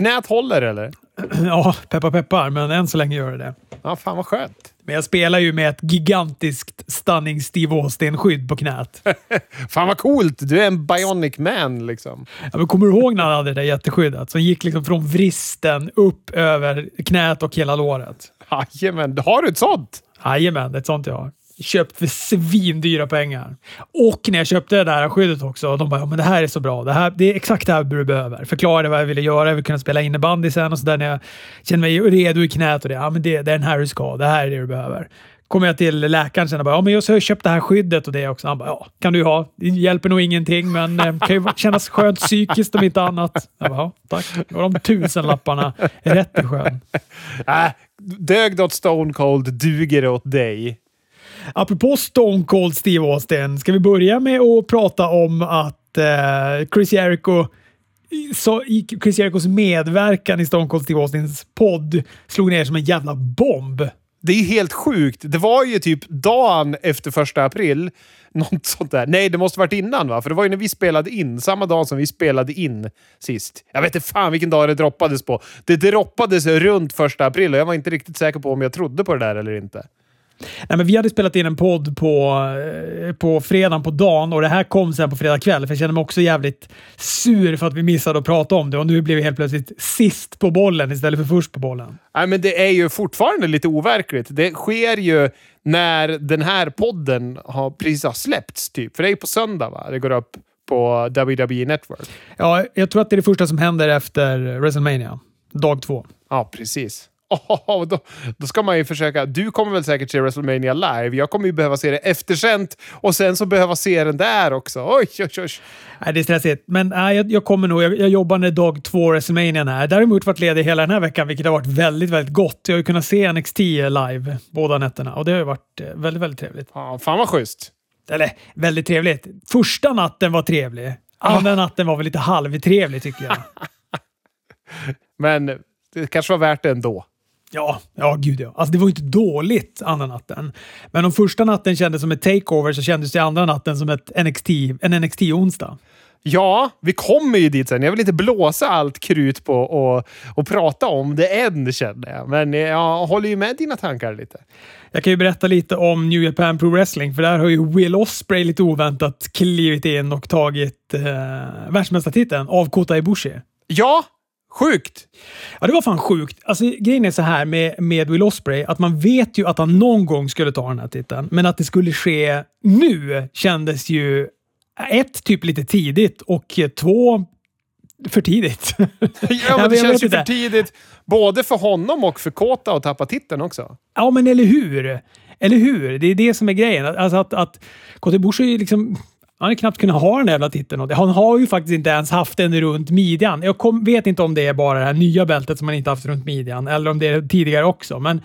knät håller eller? Ja, peppar peppar, men än så länge gör det det. Ja, fan vad skönt. Men jag spelar ju med ett gigantiskt stunning Steve Austin-skydd på knät. Fan vad coolt! Du är en bionic man liksom. Ja, men kommer du ihåg när han hade det där jätteskyddet? Som gick liksom från vristen upp över knät och hela låret. Jajamän, har du ett sånt? Jajamän, ett sånt jag har. Köpt för svindyra pengar. Och när jag köpte det där skyddet också, de bara ja, men det här är så bra. Det, här, det är exakt det här du behöver. Förklarade vad jag ville göra. Jag vill kunna spela innebandy sen och så där när jag känner mig redo i knät och det. Ja, men det, det är den här du ska ha. Det här är det du behöver. Kommer jag till läkaren sen och bara ja, men jag har köpt det här skyddet och det också. Han bara ja, kan du ha. Det hjälper nog ingenting, men det kan ju kännas skönt psykiskt om inte annat. Jag bara, ja, tack. Det var de tusen lapparna rätt i sjön. Äh, dög det åt Stone Cold, duger det åt dig. Apropå Stone Cold Steve Austin, ska vi börja med att prata om att eh, Chris Jericho så Chris Jerichos medverkan i Stone Cold Steve Austins podd slog ner som en jävla bomb. Det är helt sjukt. Det var ju typ dagen efter första april. Något sånt där. Nej, det måste varit innan va? För det var ju när vi spelade in. Samma dag som vi spelade in sist. Jag vet inte fan vilken dag det droppades på. Det droppades runt första april och jag var inte riktigt säker på om jag trodde på det där eller inte. Nej, men vi hade spelat in en podd på, eh, på fredagen på dagen och det här kom sen på fredag kväll. För jag kände mig också jävligt sur för att vi missade att prata om det och nu blev vi helt plötsligt sist på bollen istället för först på bollen. Nej, men det är ju fortfarande lite overkligt. Det sker ju när den här podden har precis har släppts, typ. För det är ju på söndag, va? Det går upp på WWE Network. Ja, jag tror att det är det första som händer efter WrestleMania. Dag två. Ja, precis. Oh, då, då ska man ju försöka. Du kommer väl säkert se WrestleMania live. Jag kommer ju behöva se det eftersänt och sen så behöva se den där också. Oj, oj, oj. Nej, det är stressigt, men nej, jag, jag kommer nog. Jag, jag jobbar när dag två WrestleMania är. Däremot varit ledig hela den här veckan, vilket har varit väldigt, väldigt gott. Jag har ju kunnat se NXT live båda nätterna och det har ju varit eh, väldigt, väldigt trevligt. Ja, fan vad schysst. Eller väldigt trevligt. Första natten var trevlig. Andra natten var väl lite halvtrevlig tycker jag. men det kanske var värt det ändå. Ja, ja gud ja. Alltså det var ju inte dåligt andra natten. Men om första natten kändes som ett takeover så kändes det andra natten som ett NXT, en NXT-onsdag. Ja, vi kommer ju dit sen. Jag vill inte blåsa allt krut på och, och prata om det än, känner jag. Men jag håller ju med dina tankar lite. Jag kan ju berätta lite om New Japan Pro Wrestling, för där har ju Will Osprey lite oväntat klivit in och tagit eh, världsmästartiteln av Kota Ibushi. Ja, Sjukt! Ja, det var fan sjukt. Alltså, grejen är så här med, med Will Osprey att man vet ju att han någon gång skulle ta den här titeln, men att det skulle ske nu kändes ju ett, typ lite tidigt och två, för tidigt. ja, men det känns ju för tidigt både för honom och för Kota att tappa titeln också. Ja, men eller hur? Eller hur? Det är det som är grejen. Alltså att, att Kota Ibushi är liksom han har knappt kunnat ha den där jävla titeln. Han har ju faktiskt inte ens haft den runt midjan. Jag kom, vet inte om det är bara det här nya bältet som han inte haft runt midjan eller om det är tidigare också. Men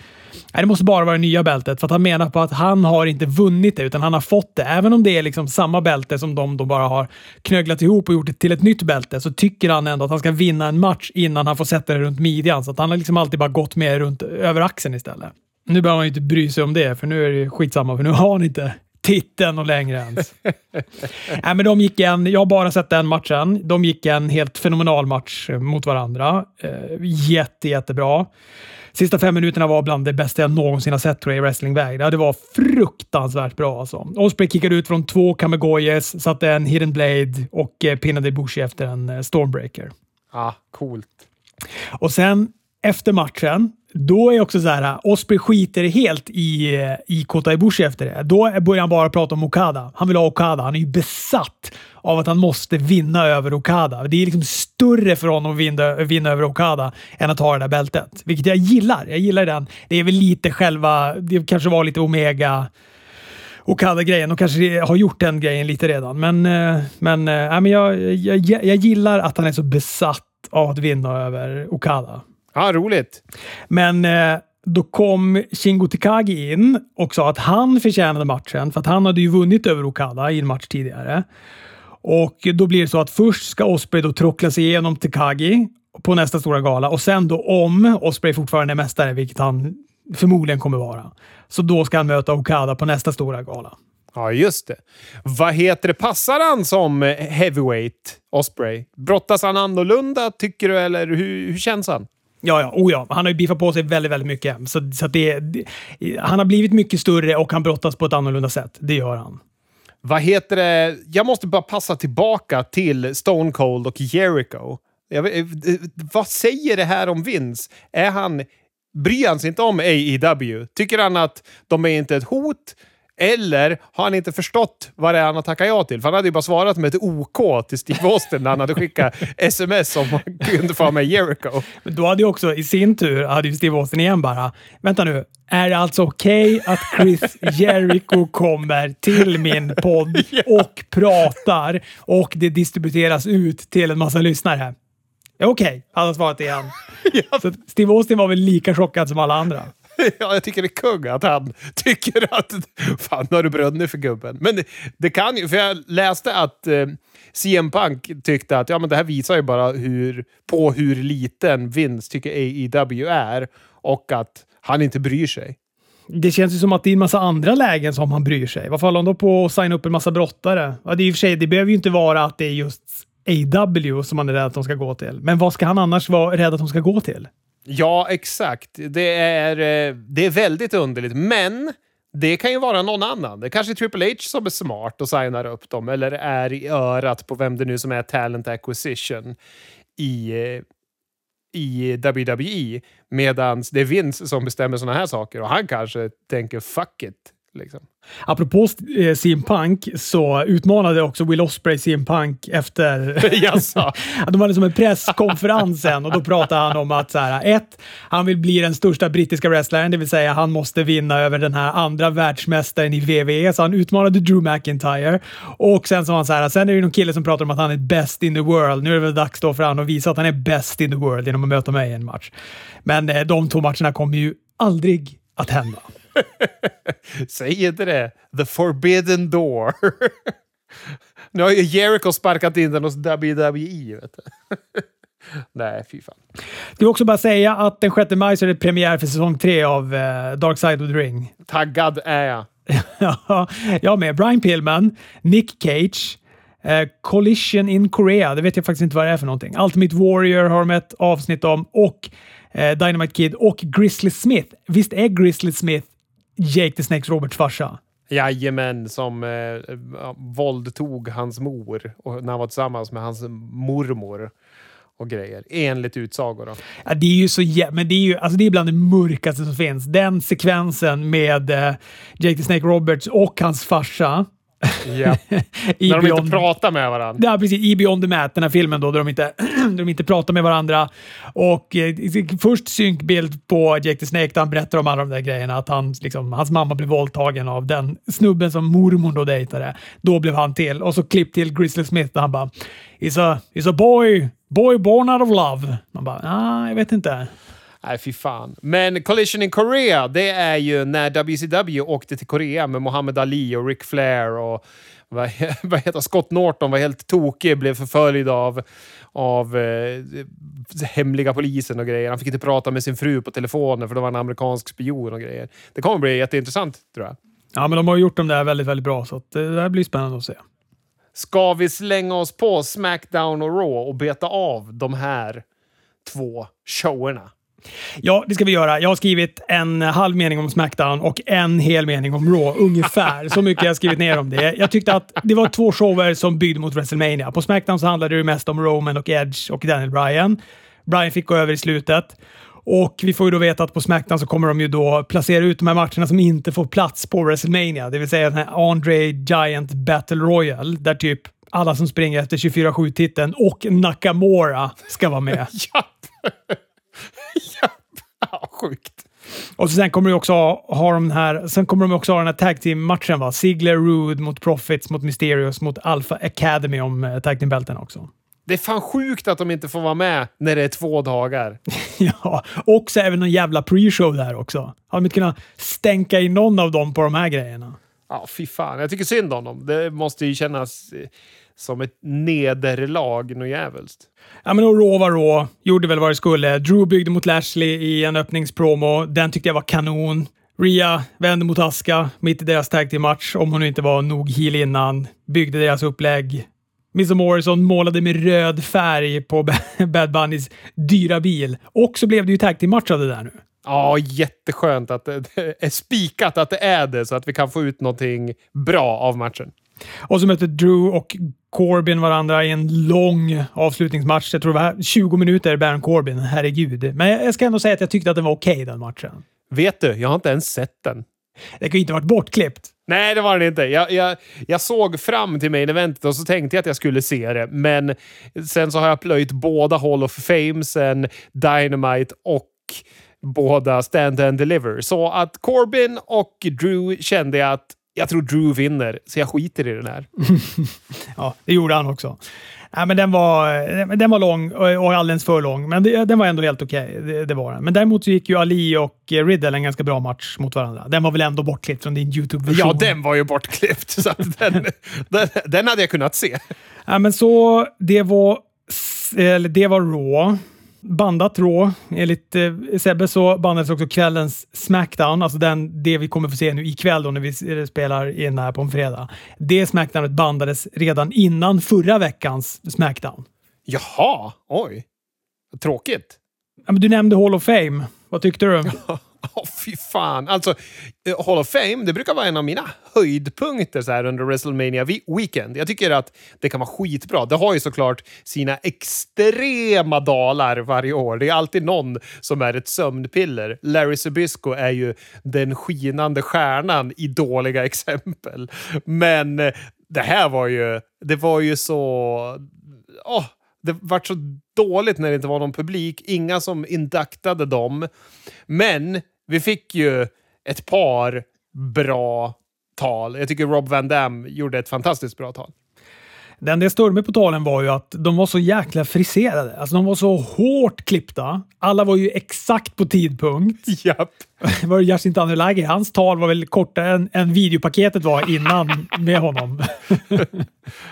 nej, det måste bara vara det nya bältet för att han menar på att han har inte vunnit det utan han har fått det. Även om det är liksom samma bälte som de då bara har knöglat ihop och gjort det till ett nytt bälte så tycker han ändå att han ska vinna en match innan han får sätta det runt midjan. Så att han har liksom alltid bara gått med runt över axeln istället. Nu behöver man ju inte bry sig om det, för nu är det skitsamma, för nu har han inte titeln och längre ens. Nej, men de gick en, jag har bara sett den matchen. De gick en helt fenomenal match mot varandra. Eh, jätte, jättebra. Sista fem minuterna var bland det bästa jag någonsin har sett tror jag, i wrestlingväg. Det var fruktansvärt bra alltså. Osprey kickade ut från två Kamegoyes, satte en hidden blade och eh, pinnade Bushi efter en eh, stormbreaker. Ah, coolt. Och sen efter matchen då är också så här, äh, Osprey skiter helt i, eh, i Kota Ibushi efter det. Då börjar han bara prata om Okada. Han vill ha Okada. Han är ju besatt av att han måste vinna över Okada. Det är liksom större för honom att vinna, vinna över Okada än att ha det där bältet. Vilket jag gillar. Jag gillar den. Det är väl lite själva... Det kanske var lite Omega Okada-grejen. De kanske har gjort den grejen lite redan. Men, eh, men, äh, men jag, jag, jag gillar att han är så besatt av att vinna över Okada. Ja, roligt. Men eh, då kom Shingo Takagi in och sa att han förtjänade matchen för att han hade ju vunnit över Okada i en match tidigare. Och då blir det så att först ska Osprey då trockla sig igenom Takagi på nästa stora gala och sen då om Osprey fortfarande är mästare, vilket han förmodligen kommer vara, så då ska han möta Okada på nästa stora gala. Ja, just det. Vad heter det? Passar han som heavyweight, Osprey? Brottas han annorlunda, tycker du, eller hur, hur känns han? Ja, ja. Oh, ja. Han har ju biffat på sig väldigt, väldigt mycket. Så, så det, det, han har blivit mycket större och han brottas på ett annorlunda sätt. Det gör han. Vad heter det? Jag måste bara passa tillbaka till Stone Cold och Jericho. Jag, eh, vad säger det här om Vince? Är han, bryr han sig inte om AEW? Tycker han att de är inte ett hot? Eller har han inte förstått vad det är han har tackat ja till? För han hade ju bara svarat med ett OK till Steve Austin när han hade skickat sms om han kunde få med Jericho. Men då hade ju också i sin tur, hade ju Steve Austin igen bara, vänta nu, är det alltså okej okay att Chris Jericho kommer till min podd och pratar och det distribueras ut till en massa lyssnare? Okej, okay, hade han svarat igen. Så Steve Austin var väl lika chockad som alla andra. ja, jag tycker det är kung att han tycker att fan, nu har du brunnit för gubben. Men det, det, kan ju, för jag läste att eh, CM Punk tyckte att ja, men det här visar ju bara hur, på hur liten vinst tycker AEW är och att han inte bryr sig. Det känns ju som att det är en massa andra lägen som han bryr sig. Varför håller han då på att signa upp en massa brottare? Ja, det, är i och för sig, det behöver ju inte vara att det är just AW som han är rädd att de ska gå till. Men vad ska han annars vara rädd att de ska gå till? Ja, exakt. Det är, eh, det är väldigt underligt, men det kan ju vara någon annan. Det är kanske är Triple H som är smart och signar upp dem, eller är i örat på vem det nu som är talent acquisition i, eh, i WWE. Medan det är Vince som bestämmer sådana här saker och han kanske tänker fuck it. Liksom. Apropå eh, CM Punk så utmanade också Will Osprey CM Punk efter... de hade som en presskonferens sen och då pratade han om att så här, ett, han vill bli den största brittiska wrestlern, det vill säga han måste vinna över den här andra världsmästaren i WWE, så han utmanade Drew McIntyre. Och sen sa han så här, sen är det någon kille som pratar om att han är best in the world. Nu är det väl dags då för han att visa att han är best in the world genom att möta mig i en match. Men eh, de två matcherna kommer ju aldrig att hända. Säg inte det. The forbidden door. nu har ju Jericho sparkat in den hos WWE. Vet du. Nej, fy fan. Det är också bara säga att den 6 maj så är det premiär för säsong 3 av uh, Dark Side of the Ring. Taggad är jag. ja, jag med. Brian Pillman, Nick Cage, uh, Collision in Korea. Det vet jag faktiskt inte vad det är för någonting. Ultimate Warrior har de ett avsnitt om och uh, Dynamite Kid och Grizzly Smith. Visst är Grizzly Smith Jake the Snakes Roberts farsa. Jajamän, som eh, våldtog hans mor och när han var tillsammans med hans mormor och grejer. Enligt utsagor. Då. Ja, det är ju så men det är ju alltså det är bland det mörkaste som finns. Den sekvensen med eh, Jake the Snake Roberts och hans farsa Ja. När de inte pratar med varandra. Ja, precis. I Beyond the Mat, den här filmen då, där de inte, där de inte pratar med varandra. Och eh, först synkbild på Jake the Snake där han berättar om alla de där grejerna. Att han, liksom, hans mamma blev våldtagen av den snubben som mormor då dejtade. Då blev han till. Och så klipp till Grizzly Smith där han bara “He's a, he's a boy, boy born out of love”. Man bara “Ah, jag vet inte”. Nej, fy fan. Men Collision in Korea, det är ju när WCW åkte till Korea med Muhammad Ali och Ric Flair och vad, vad heter Scott Norton var helt tokig, blev förföljd av, av eh, hemliga polisen och grejer. Han fick inte prata med sin fru på telefonen för det var en amerikansk spion och grejer. Det kommer bli jätteintressant, tror jag. Ja, men de har gjort dem där väldigt, väldigt bra, så det här blir spännande att se. Ska vi slänga oss på Smackdown och Raw och beta av de här två showerna? Ja, det ska vi göra. Jag har skrivit en halv mening om Smackdown och en hel mening om Raw, ungefär. Så mycket jag har skrivit ner om det. Jag tyckte att det var två shower som byggde mot WrestleMania. På Smackdown så handlade det mest om Roman och Edge och Daniel Bryan. Bryan fick gå över i slutet. Och vi får ju då veta att på Smackdown så kommer de ju då placera ut de här matcherna som inte får plats på WrestleMania. Det vill säga den här Andre Giant Battle Royal, där typ alla som springer efter 24-7-titeln och Nakamura ska vara med. ja, sjukt. Och sen kommer de också ha de här, sen kommer de också ha den här tag team-matchen va? Ziggler, Rude mot Profits, mot Mysterios, mot Alpha Academy om uh, tag team-bälten också. Det är fan sjukt att de inte får vara med när det är två dagar. ja, och så även någon jävla pre-show där också. Har de inte kunnat stänka in någon av dem på de här grejerna? Ja, fy fan. Jag tycker synd om dem. Det måste ju kännas eh, som ett nederlag något jävligt. Ja, men och Raw var Raw. Gjorde väl vad det skulle. Drew byggde mot Lashley i en öppningspromo. Den tyckte jag var kanon. Rhea vände mot Aska mitt i deras tag match om hon inte var nog heel innan. Byggde deras upplägg. Miss Morrison målade med röd färg på Bad Bunnys dyra bil. Och så blev det ju tag match av det där nu. Ja, jätteskönt att det är spikat att det är det, så att vi kan få ut någonting bra av matchen. Och så mötte Drew och Corbin varandra i en lång avslutningsmatch. Jag tror det var 20 minuter, Baron Corbin. Herregud. Men jag ska ändå säga att jag tyckte att den var okej, okay, den matchen. Vet du, jag har inte ens sett den. Det kan ju inte ha varit bortklippt. Nej, det var den inte. Jag, jag, jag såg fram till main eventet och så tänkte jag att jag skulle se det, men sen så har jag plöjt båda Hall of Fame, sen Dynamite och båda Stand and Deliver. Så att Corbin och Drew kände jag att jag tror Drew vinner, så jag skiter i den här. ja, det gjorde han också. Nej, men den, var, den var lång och alldeles för lång, men det, den var ändå helt okej. Okay. Det, det, var den. Men däremot så gick ju Ali och Riddle en ganska bra match mot varandra. Den var väl ändå bortklippt från din YouTube-version? Ja, den var ju bortklippt. Så den, den, den, hade jag kunnat se. Ja, men så det var, det var Raw bandat Raw. Enligt eh, Sebbe så bandades också kvällens Smackdown, alltså den, det vi kommer få se nu ikväll då när vi spelar in här på en fredag. Det Smackdownet bandades redan innan förra veckans Smackdown. Jaha, oj. Tråkigt. Ja, men du nämnde Hall of Fame. Vad tyckte du? oh, fy fan. Alltså, eh, Hall of Fame, det brukar vara en av mina höjdpunkter så här under WrestleMania Weekend. Jag tycker att det kan vara skitbra. Det har ju såklart sina extrema dalar varje år. Det är alltid någon som är ett sömnpiller. Larry Sabisco är ju den skinande stjärnan i dåliga exempel. Men eh, det här var ju, det var ju så... Oh, det var så dåligt när det inte var någon publik. Inga som induktade dem. Men vi fick ju ett par bra tal. Jag tycker Rob Van Dam gjorde ett fantastiskt bra tal. Det enda jag störde mig på talen var ju att de var så jäkla friserade. Alltså de var så hårt klippta. Alla var ju exakt på tidpunkt. Japp. Det var Yasin Tanulagi. Hans tal var väl kortare än, än videopaketet var innan med honom.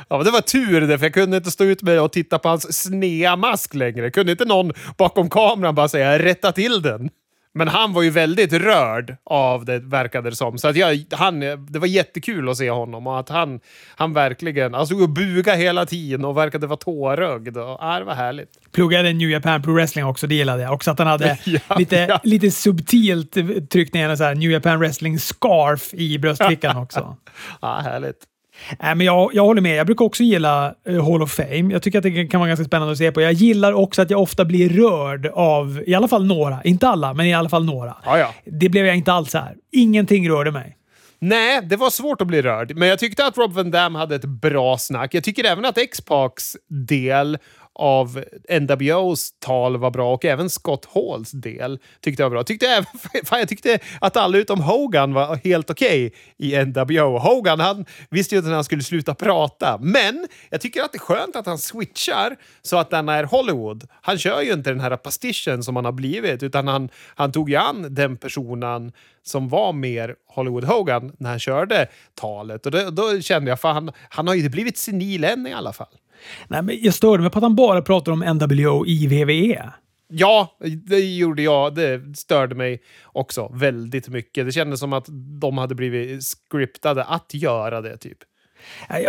ja, men det var tur det, för jag kunde inte stå ut med att titta på hans snea mask längre. Kunde inte någon bakom kameran bara säga rätta till den? Men han var ju väldigt rörd av det, verkade det som. Så att jag, han, det var jättekul att se honom och att han, han verkligen alltså, och buga hela tiden och verkade vara tårögd. Och, ja, det var härligt. Pluggade New Japan Pro Wrestling också, det gillade jag. Också att han hade ja, lite, ja. lite subtilt tryckt ner en så New Japan Wrestling scarf i bröstfickan också. ja, härligt. Äh, men jag, jag håller med. Jag brukar också gilla uh, Hall of Fame. Jag tycker att det kan vara ganska spännande att se på. Jag gillar också att jag ofta blir rörd av i alla fall några. Inte alla, men i alla fall några. Ja, ja. Det blev jag inte alls här. Ingenting rörde mig. Nej, det var svårt att bli rörd, men jag tyckte att Rob Van Dam hade ett bra snack. Jag tycker även att X-Pacs del av NWOs tal var bra och även Scott Halls del tyckte jag var bra. Tyckte även, fan, jag tyckte att alla utom Hogan var helt okej okay i NWO. Hogan han visste ju inte när han skulle sluta prata, men jag tycker att det är skönt att han switchar så att den är Hollywood. Han kör ju inte den här pastischen som han har blivit, utan han, han tog ju an den personen som var mer Hollywood Hogan när han körde talet. Och då, då kände jag, fan, han, han har ju inte blivit senil än i alla fall. Nej, men jag störde mig på att han bara pratar om NWO i VVE. Ja, det gjorde jag. Det störde mig också väldigt mycket. Det kändes som att de hade blivit scriptade att göra det, typ.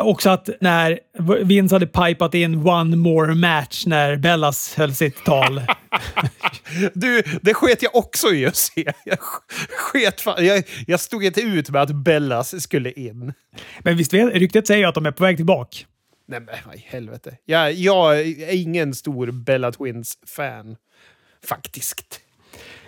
Också att när Vince hade pipat in one more match när Bellas höll sitt tal. du, det sket jag också i att se. Jag, sket fan, jag, jag stod inte ut med att Bellas skulle in. Men visst, ryktet säger att de är på väg tillbaka. Nej men vad i helvete. Jag, jag är ingen stor Bella Twins-fan. Faktiskt.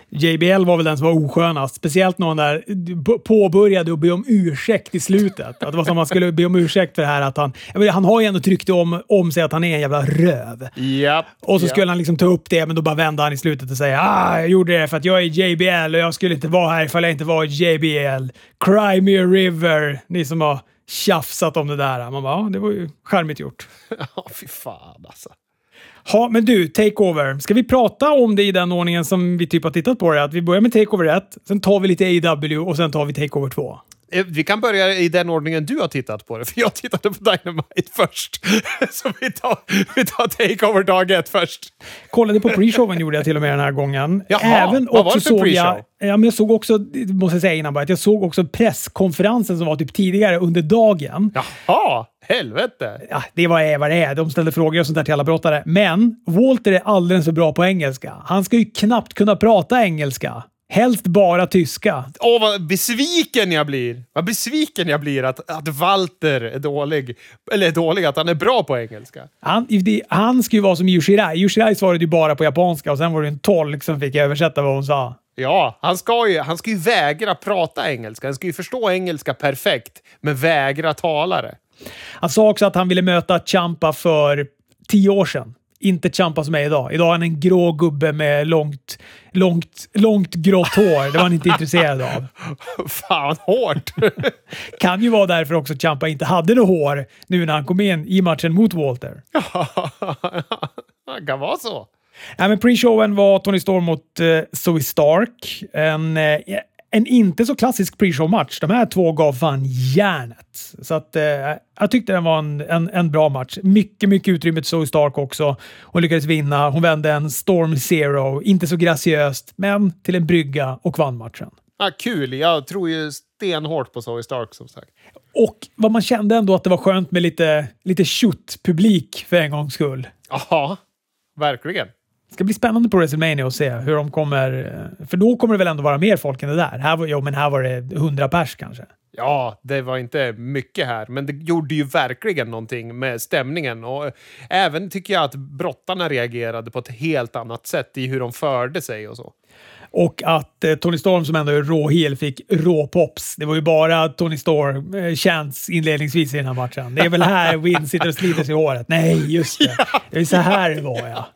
JBL var väl den som var oskönast. Speciellt när hon där påbörjade att be om ursäkt i slutet. Att det var som att man skulle be om ursäkt för det här att han... Menar, han har ju ändå tryckt om, om sig att han är en jävla röv. Yep, och så yep. skulle han liksom ta upp det, men då bara vände han i slutet och säga ah, jag gjorde det för att jag är JBL och jag skulle inte vara här ifall jag inte var JBL. Cry me a river. Ni som har tjafsat om det där. Man bara, ja, det var ju charmigt gjort. Ja, fy fan alltså. Ja, men du, Takeover. Ska vi prata om det i den ordningen som vi typ har tittat på det? Att vi börjar med Takeover 1, sen tar vi lite AW och sen tar vi Takeover 2. Eh, Vi kan börja i den ordningen du har tittat på det, för jag tittade på Dynamite först. Så vi tar, vi tar Takeover dag ett först. Kollade på pre-showen gjorde jag till och med den här gången. Jaha, Även vad var det för pre-show? ja, men jag såg också, måste jag säga innan bara, att jag såg också presskonferensen som var typ tidigare under dagen. Jaha, helvete. Ja, det var är vad det är. De ställde frågor och sånt där till alla brottare. Men Walter är alldeles för bra på engelska. Han ska ju knappt kunna prata engelska. Helst bara tyska. Åh, vad besviken jag blir! Vad besviken jag blir att, att Walter är dålig. Eller är dålig, att han är bra på engelska. Han, det, han ska ju vara som Yoshirai. Yoshirai svarade ju bara på japanska och sen var det en tolk som fick översätta vad hon sa. Ja, han ska, ju, han ska ju vägra prata engelska. Han ska ju förstå engelska perfekt, men vägra tala det. Han sa också att han ville möta Champa för tio år sedan. Inte Champa som är idag. Idag är han en grå gubbe med långt, långt, långt grått hår. Det var han inte intresserad av. Fan, hårt! Kan ju vara därför också Champa inte hade något hår nu när han kom in i matchen mot Walter. det kan vara så. Ja, men pre-showen var Tony Storm mot eh, Zoe Stark. En, eh, en inte så klassisk pre-show-match. De här två gav fan järnet. Så att, eh, jag tyckte den var en, en, en bra match. Mycket, mycket utrymme till Zoe Stark också. Hon lyckades vinna. Hon vände en Storm Zero. Inte så graciöst, men till en brygga och vann matchen. Ja, kul. Jag tror ju stenhårt på Zoe Stark som sagt. Och vad man kände ändå att det var skönt med lite, lite publik för en gångs skull. Ja, verkligen. Det ska bli spännande på WrestleMania att se hur de kommer... För då kommer det väl ändå vara mer folk än det där? Här var, jo, men här var det 100 pers kanske. Ja, det var inte mycket här, men det gjorde ju verkligen någonting med stämningen. Och även tycker jag att brottarna reagerade på ett helt annat sätt i hur de förde sig och så. Och att eh, Tony Storm som ändå är råhel fick råpops. Det var ju bara Tony Storm eh, chants inledningsvis i den här matchen. Det är väl här Win sitter och sliter sig i håret. Nej, just det. Det är så här det var ja.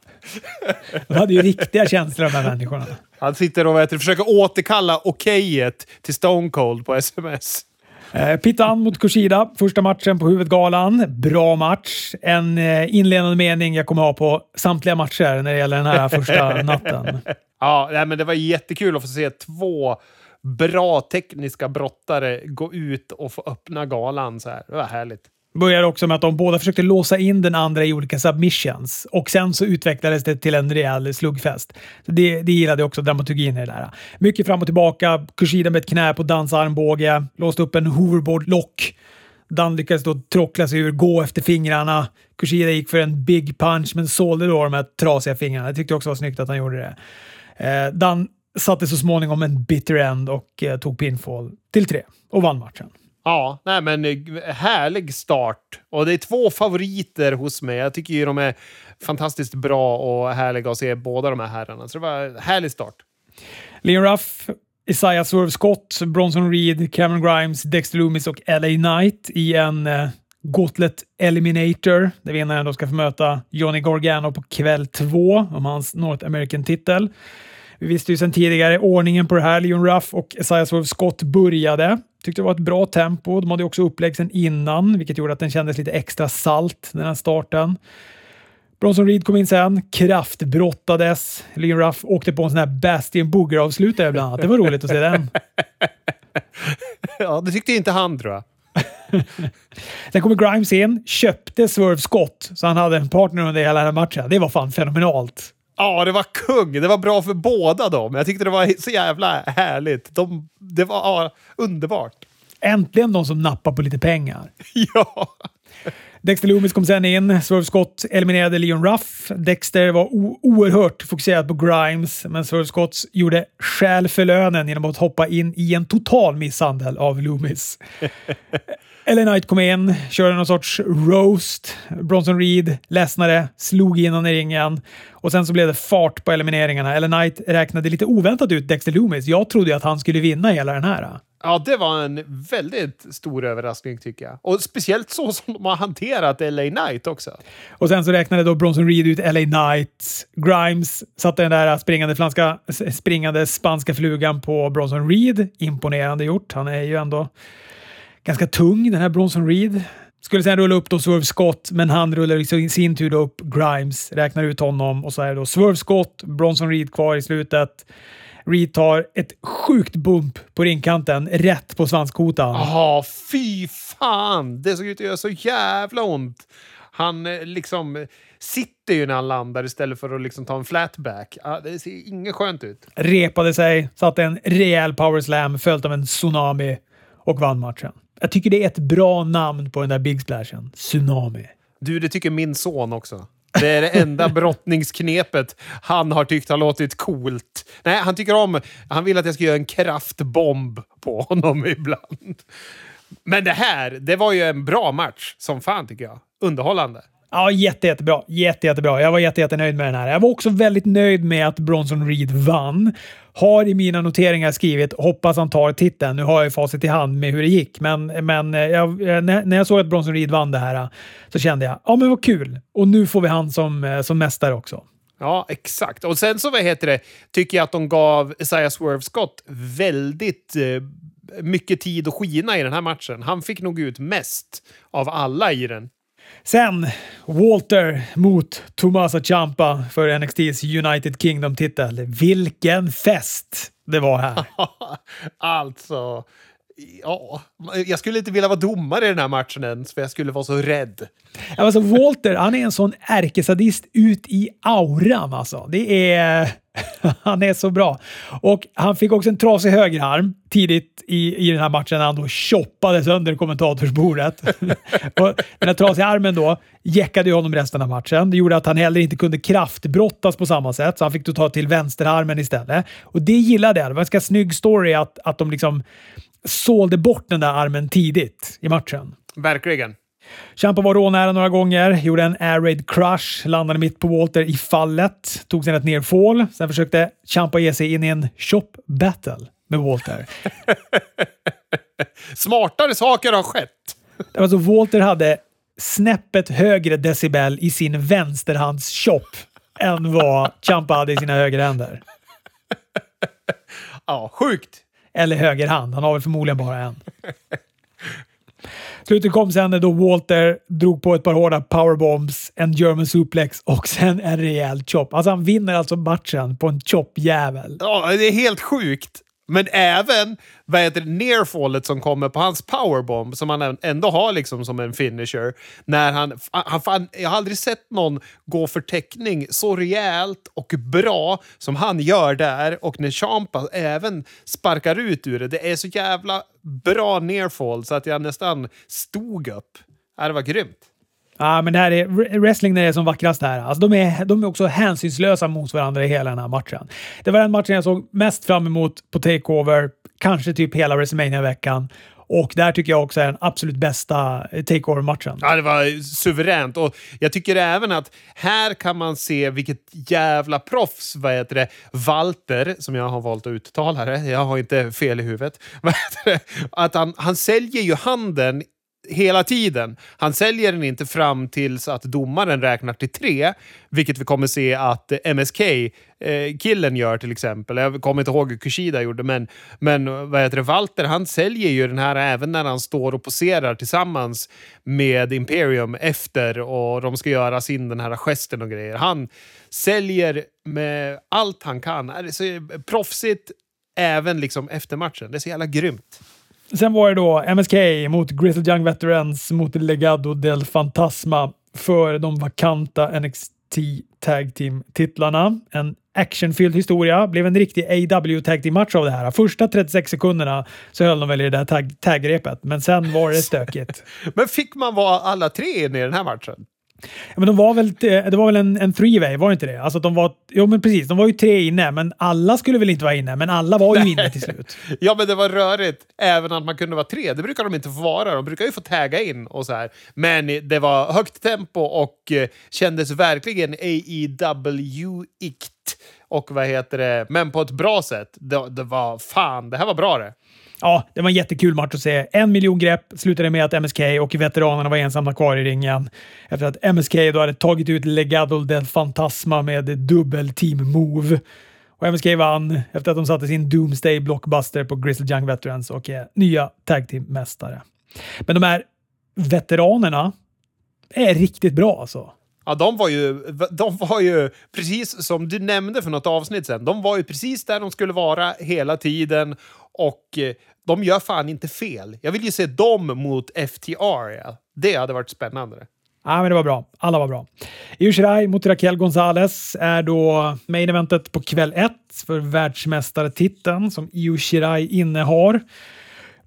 De hade ju riktiga känslor de här människorna. Han sitter och du, försöker återkalla okejet till Stone Cold på sms. Eh, Pittan mot Kushida, första matchen på huvudgalan. Bra match. En eh, inledande mening jag kommer ha på samtliga matcher när det gäller den här första natten. Ja, men det var jättekul att få se två bra tekniska brottare gå ut och få öppna galan så här. Det var härligt. Började också med att de båda försökte låsa in den andra i olika submissions och sen så utvecklades det till en rejäl sluggfest. Det, det gillade också, dramaturgin i det där. Mycket fram och tillbaka, Kushida med ett knä på Dans armbåge, låste upp en hoverboard-lock. Dan lyckades då trockla sig ur, gå efter fingrarna. Kushida gick för en big punch men sålde då de här trasiga fingrarna. Jag tyckte också var snyggt att han gjorde det. Eh, Dan satte så småningom en bitter end och eh, tog pinfall till tre och vann matchen. Ja, nej men eh, härlig start. Och det är två favoriter hos mig. Jag tycker ju de är fantastiskt bra och härliga att se båda de här herrarna. Så det var en härlig start. Leon Ruff, Isaiah Swerve Scott, Bronson Reed, Cameron Grimes, Dexter Loomis och LA Knight i en eh, Gauntlet Eliminator där vinnaren då ska få möta Johnny Gargano på kväll två om hans North American-titel. Vi visste ju sedan tidigare ordningen på det här. Leon Ruff och Isaiah Swerve Scott började. Tyckte det var ett bra tempo. De hade också upplägg sen innan, vilket gjorde att den kändes lite extra salt, den här starten. Bronson Reed kom in sen, kraftbrottades. Leon Ruff åkte på en sån här Bastion Booger-avslutare bland annat. Det var roligt att se den. Ja, det tyckte inte han tror jag. Sen kommer Grimes in, köpte Swerve Scott, så han hade en partner under hela den här matchen. Det var fan fenomenalt. Ja, det var kung. Det var bra för båda dem. Jag tyckte det var så jävla härligt. De, det var ja, underbart. Äntligen de som nappar på lite pengar. Ja. Dexter Loomis kom sen in. Swerve Scott eliminerade Leon Ruff. Dexter var oerhört fokuserad på Grimes, men Swerve Scott gjorde skäl för lönen genom att hoppa in i en total misshandel av Loomis. LA Knight kom in, körde någon sorts roast. Bronson Reed ledsnade, slog in honom i ringen och sen så blev det fart på elimineringarna. LA Knight räknade lite oväntat ut Dexter Loomis. Jag trodde ju att han skulle vinna hela den här. ja, det var en väldigt stor överraskning tycker jag. Och speciellt så som de har hanterat LA Knight också. Och sen så räknade då Bronson Reed ut LA Knight. Grimes satte den där springande, flanska, springande spanska flugan på Bronson Reed. Imponerande gjort. Han är ju ändå ganska tung, den här Bronson Reed. Skulle sen rulla upp då Swerve Scott, men han rullar i sin tur upp Grimes, räknar ut honom och så är det då Swerve Scott, Bronson Reed kvar i slutet. Reed tar ett sjukt bump på ringkanten, rätt på svanskotan. Jaha, fy fan! Det såg ut att göra så jävla ont. Han eh, liksom sitter ju när han landar istället för att liksom ta en flatback. Det ser inget skönt ut. Repade sig, satte en rejäl power slam följt av en tsunami och vann matchen. Jag tycker det är ett bra namn på den där Big Splashen. Tsunami. Du, det tycker min son också. Det är det enda brottningsknepet han har tyckt har låtit coolt. Nej, han tycker om... Han vill att jag ska göra en kraftbomb på honom ibland. Men det här, det var ju en bra match som fan tycker jag. Underhållande. Ja, jätte, jättebra. Jätte, jättebra. Jag var jätte, jättenöjd med den här. Jag var också väldigt nöjd med att Bronson Reed vann. Har i mina noteringar skrivit “hoppas han tar titeln”. Nu har jag ju facit i hand med hur det gick, men, men eh, jag, eh, när jag såg att Bronson Reed vann det här eh, så kände jag “ja, men vad kul”. Och nu får vi han som, som mästare också. Ja, exakt. Och sen så vad heter det, tycker jag att de gav Isaiah Swerve Scott väldigt eh, mycket tid att skina i den här matchen. Han fick nog ut mest av alla i den. Sen Walter mot Tomasa Ciampa för NXTs United Kingdom-titel. Vilken fest det var här! alltså, ja, jag skulle inte vilja vara domare i den här matchen ens, för jag skulle vara så rädd. Alltså, Walter, han är en sån ärkesadist ut i auran alltså. Det är... han är så bra. Och han fick också en trasig högerarm tidigt i, i den här matchen när han då choppade sönder kommentatorsbordet. och den här trasiga armen då jäckade ju honom resten av matchen. Det gjorde att han heller inte kunde kraftbrottas på samma sätt, så han fick då ta till vänsterarmen istället. Och det gillade jag. Det var en ganska snygg story att, att de liksom sålde bort den där armen tidigt i matchen. Verkligen. Champa var rånära några gånger, gjorde en air raid crush, landade mitt på Walter i fallet, tog sen ett nerfall. Sen försökte Champa ge sig in i en shop battle med Walter. Smartare saker har skett. Alltså, Walter hade snäppet högre decibel i sin vänsterhands shop än vad Champa hade i sina högerhänder. Ja, sjukt. Eller högerhand. Han har väl förmodligen bara en. Slutet kom sen när då Walter drog på ett par hårda powerbombs, en German suplex och sen en rejäl chop. Alltså han vinner alltså matchen på en chop-jävel. Ja, det är helt sjukt. Men även vad heter det, nearfallet som kommer på hans powerbomb, som han ändå har liksom som en finisher. När han, han, han, jag har aldrig sett någon gå för täckning så rejält och bra som han gör där. Och när Champa även sparkar ut ur det. Det är så jävla bra nearfall så att jag nästan stod upp. Äh, det var grymt. Ja, men det här är wrestling när det är som vackrast här. Alltså, de, är, de är också hänsynslösa mot varandra i hela den här matchen. Det var den matchen jag såg mest fram emot på Takeover, kanske typ hela wrestlemania veckan och där tycker jag också är den absolut bästa eh, takeover-matchen. Ja, det var suveränt. Och jag tycker även att här kan man se vilket jävla proffs, vad heter det, Walter, som jag har valt att uttala det, jag har inte fel i huvudet, att han, han säljer ju handen hela tiden. Han säljer den inte fram tills att domaren räknar till tre, vilket vi kommer se att MSK-killen eh, eh gör till exempel. Jag kommer inte ihåg hur Kushida gjorde, men, men vad heter det, Walter han säljer ju den här även när han står och poserar tillsammans med Imperium efter och de ska göra sin den här gesten och grejer. Han säljer med allt han kan. Det är så eh, proffsigt även liksom efter matchen. Det är så jävla grymt. Sen var det då MSK mot Grizzled Young Veterans mot Legado del Fantasma för de vakanta NXT Tag Team-titlarna. En actionfylld historia. Blev en riktig AW Tag Team-match av det här. Första 36 sekunderna så höll de väl i det där tag tag-repet, men sen var det stökigt. men fick man vara alla tre inne i den här matchen? Men de var väl, det var väl en, en three-way, var det inte det? Alltså de var, jo men precis, de var ju tre inne, men alla skulle väl inte vara inne, men alla var ju inne till slut. ja, men det var rörigt även att man kunde vara tre. Det brukar de inte få vara. De brukar ju få tagga in och så här. Men det var högt tempo och eh, kändes verkligen AEW-ikt. Och vad heter det? Men på ett bra sätt. Det, det var fan, det här var bra det. Ja, det var en jättekul match att se. En miljon grepp slutade med att MSK och veteranerna var ensamma kvar i ringen efter att MSK då hade tagit ut Legado del Fantasma med dubbel team move. Och MSK vann efter att de satte sin Doomsday Blockbuster på Grizzly Young Veterans och är nya Tag Team-mästare. Men de här veteranerna är riktigt bra alltså. Ja, de var, ju, de var ju, precis som du nämnde för något avsnitt sen, de var ju precis där de skulle vara hela tiden och eh, de gör fan inte fel. Jag vill ju se dem mot FTR. Ja. Det hade varit spännande. Ja, men det var bra. Alla var bra. Yushirai mot Raquel Gonzalez är då main eventet på kväll ett för världsmästartiteln som Yushirai innehar.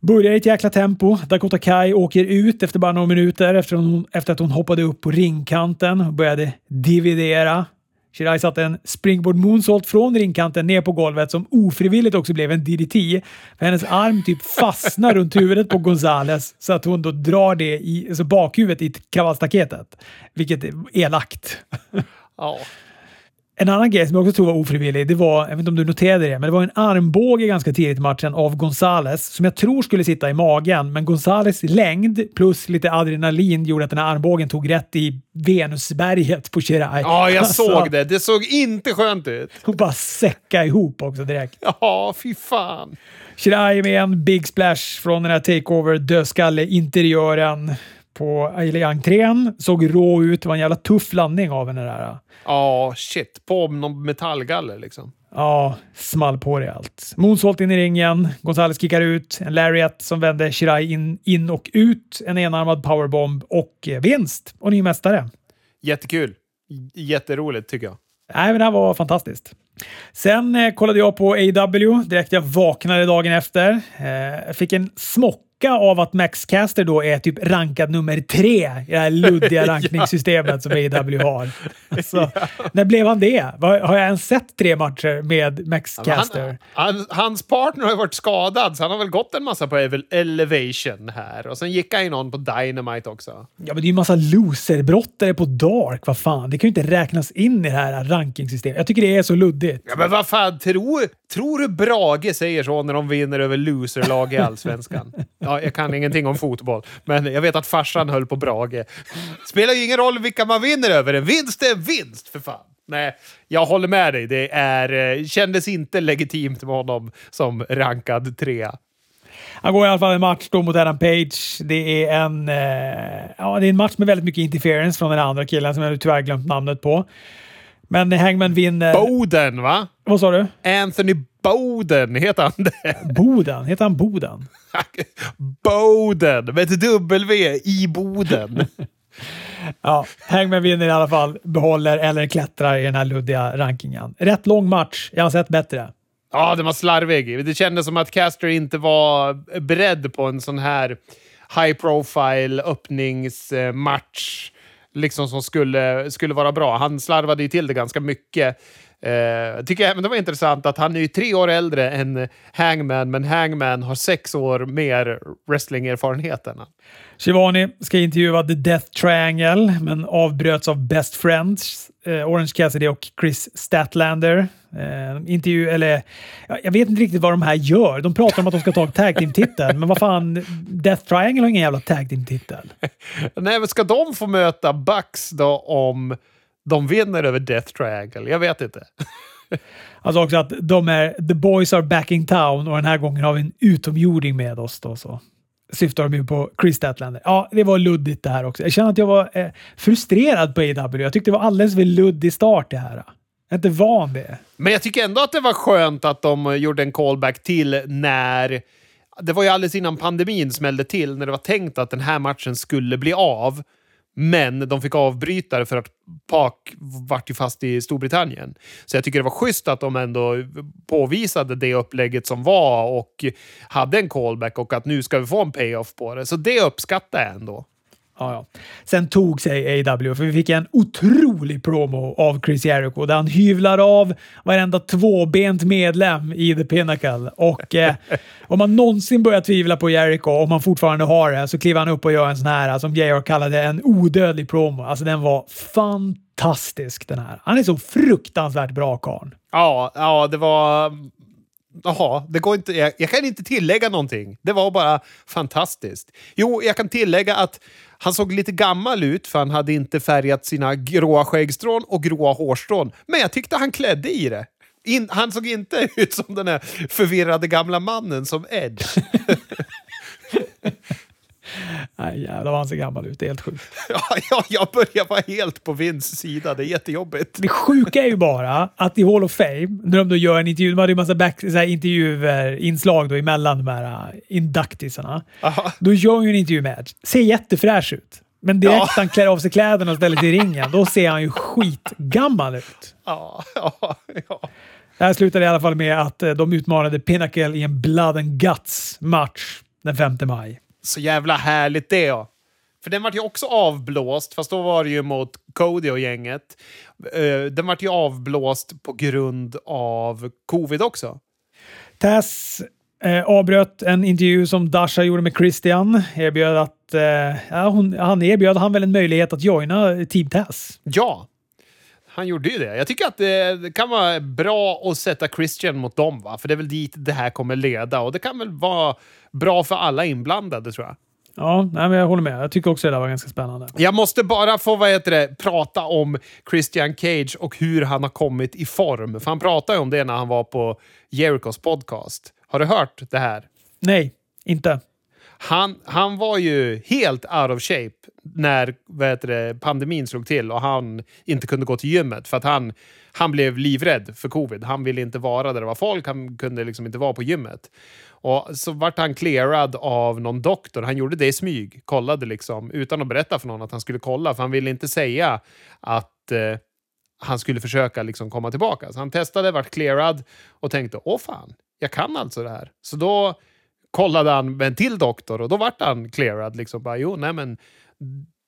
Börjar i ett jäkla tempo. Dakota Kai åker ut efter bara några minuter efter, hon, efter att hon hoppade upp på ringkanten och började dividera. Shirai satte en springboard moonsault från ringkanten ner på golvet som ofrivilligt också blev en DDT. För hennes arm typ fastnar runt huvudet på Gonzales så att hon då drar det i alltså bakhuvudet i kravallstaketet. Vilket är elakt. Ja. En annan grej som jag också tror var ofrivillig, det var, jag vet inte om du noterade det, men det var en armbåge ganska tidigt i matchen av Gonzales som jag tror skulle sitta i magen, men Gonzales längd plus lite adrenalin gjorde att den här armbågen tog rätt i Venusberget på Shirai. Ja, jag alltså, såg det. Det såg inte skönt ut. Hon bara säcka ihop också direkt. Ja, fy fan. Shirai med en big splash från den här takeover dödskalle-interiören på entrén. Såg rå ut. Det var en jävla tuff landning av henne där. Ja, shit. På någon metallgaller liksom. Ja, small på det allt. Moonsault in i ringen. Gonzales kickar ut. En lariat som vänder Shirai in, in och ut. En enarmad powerbomb och vinst. Och ny mästare. Jättekul. Jätteroligt tycker jag. Nej, men det här var fantastiskt. Sen eh, kollade jag på AW direkt jag vaknade dagen efter. Eh, fick en smock chocka av att Max Caster då är typ rankad nummer tre i det här luddiga rankningssystemet som AEW har. Alltså. När blev han det? Har jag ens sett tre matcher med Max Caster? Han, han, hans partner har ju varit skadad, så han har väl gått en massa på Elevation här. Och sen gick han ju någon på Dynamite också. Ja, men det är ju en massa loserbrottare på Dark. Vad fan, det kan ju inte räknas in i det här rankingsystemet. Jag tycker det är så luddigt. Ja, men vad fan, tror, tror du Brage säger så när de vinner över loserlag i Allsvenskan? Ja, jag kan ingenting om fotboll, men jag vet att farsan höll på Brage. Spelar ju ingen roll vilka man vinner över. En vinst är en vinst, för fan. Nej, jag håller med dig. Det är, eh, kändes inte legitimt med honom som rankad trea. Han går i alla fall en match då mot Adam Page. Det är en, eh, ja, det är en match med väldigt mycket interference från den andra killen som jag tyvärr glömt namnet på. Men Hangman vinner... Boden, va? Vad sa du? Anthony Boden, heter han det? Boden? Heter han Boden? Boden, med ett W i Boden. ja, Hangman vinner i alla fall, behåller eller klättrar i den här luddiga rankingen. Rätt lång match. Jag har sett bättre. Ja, den var slarvig. Det kändes som att Caster inte var beredd på en sån här high profile öppningsmatch liksom som skulle, skulle vara bra. Han slarvade ju till det ganska mycket. Eh, tycker även det var intressant att han är ju tre år äldre än Hangman, men Hangman har sex år mer wrestlingerfarenhet än han. Shivani ska intervjua The Death Triangle, men avbröts av Best Friends, eh, Orange Cassidy och Chris Statlander. Eh, intervju, eller, jag vet inte riktigt vad de här gör. De pratar om att de ska ta tag team-titeln, men vad fan, Death Triangle har ingen jävla tag team-titel. Nej, men ska de få möta Bucks då om de vinner över Death Triangle? Jag vet inte. alltså också att de är “The boys are back in town” och den här gången har vi en utomjording med oss. Då, så syftar de ju på Chris Statlander. Ja, det var luddigt det här också. Jag känner att jag var eh, frustrerad på AW. Jag tyckte det var alldeles för luddig start det här. Jag är inte van det. Men jag tycker ändå att det var skönt att de gjorde en callback till när... Det var ju alldeles innan pandemin smällde till, när det var tänkt att den här matchen skulle bli av. Men de fick avbryta det för att Park vart ju fast i Storbritannien. Så jag tycker det var schysst att de ändå påvisade det upplägget som var och hade en callback och att nu ska vi få en payoff på det. Så det uppskattar jag ändå. Ja, ja. Sen tog sig AW för vi fick en otrolig promo av Chris Jericho där han hyvlar av varenda tvåbent medlem i The Pinnacle. Och eh, om man någonsin börjar tvivla på Jericho, om man fortfarande har det, så kliver han upp och gör en sån här som JR kallade en odödlig promo. Alltså den var fantastisk den här. Han är så fruktansvärt bra karln. Ja, ja, det var Jaha, det går inte, jag, jag, kan inte tillägga någonting. Det var bara fantastiskt. Jo, jag kan tillägga att han såg lite gammal ut för han hade inte färgat sina gråa skäggstrån och gråa hårstrån. Men jag tyckte han klädde i det. In, han såg inte ut som den här förvirrade gamla mannen som Edge. Nej, jävlar vad han ser gammal ut. Det är helt sjukt. Ja, ja, jag börjar vara helt på Vince sida. Det är jättejobbigt. Det sjuka är ju bara att i Hall of Fame, när de då gör en intervju, de hade ju massa back, så här, intervjuer, inslag då emellan de här uh, induktisarna. Aha. Då gör han ju en intervju med Edge. Ser jättefräsch ut. Men direkt Ja. han klär av sig kläderna och ställer sig i ringen, då ser han ju skitgammal ut. Ja, ja, ja. Det här slutade i alla fall med att eh, de utmanade Pinnacle i en Blood and Guts-match den 5 maj. Så jävla härligt det ja. För den vart ju också avblåst, fast då var det ju mot Cody och gänget. Eh, Den vart ju avblåst på grund av covid också. Tess eh, avbröt en intervju som Dasha gjorde med Christian. Erbjöd att, eh, ja, hon, han erbjöd han väl en möjlighet att joina Team Tess. Ja, han gjorde ju det. Jag tycker att det, kan vara bra att sätta Christian mot dem, va? för det är väl dit det här kommer leda. Och det kan väl vara bra för alla inblandade, tror jag. Ja, nej, men jag håller med. Jag tycker också det där var ganska spännande. Jag måste bara få vad heter det, prata om Christian Cage och hur han har kommit i form. För han pratade ju om det när han var på Jerichos podcast. Har du hört det här? Nej, inte. Han, han var ju helt out of shape när vad heter det, pandemin slog till och han inte kunde gå till gymmet för att han, han blev livrädd för covid. Han ville inte vara där det var folk, han kunde liksom inte vara på gymmet. Och så vart han clearad av någon doktor. Han gjorde det i smyg, kollade liksom utan att berätta för någon att han skulle kolla för han ville inte säga att eh, han skulle försöka liksom komma tillbaka. Så han testade, vart clearad och tänkte åh fan, jag kan alltså det här. Så då kollade han med en till doktor och då vart han clearad. Liksom bara, jo, nej men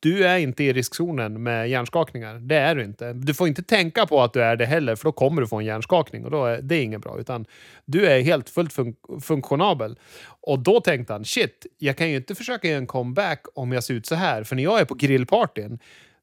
du är inte i riskzonen med hjärnskakningar. Det är du inte. Du får inte tänka på att du är det heller, för då kommer du få en hjärnskakning och då är det inget bra. Utan du är helt fullt fun- funktionabel. Och då tänkte han, shit, jag kan ju inte försöka göra en comeback om jag ser ut så här. För när jag är på grillpartyn,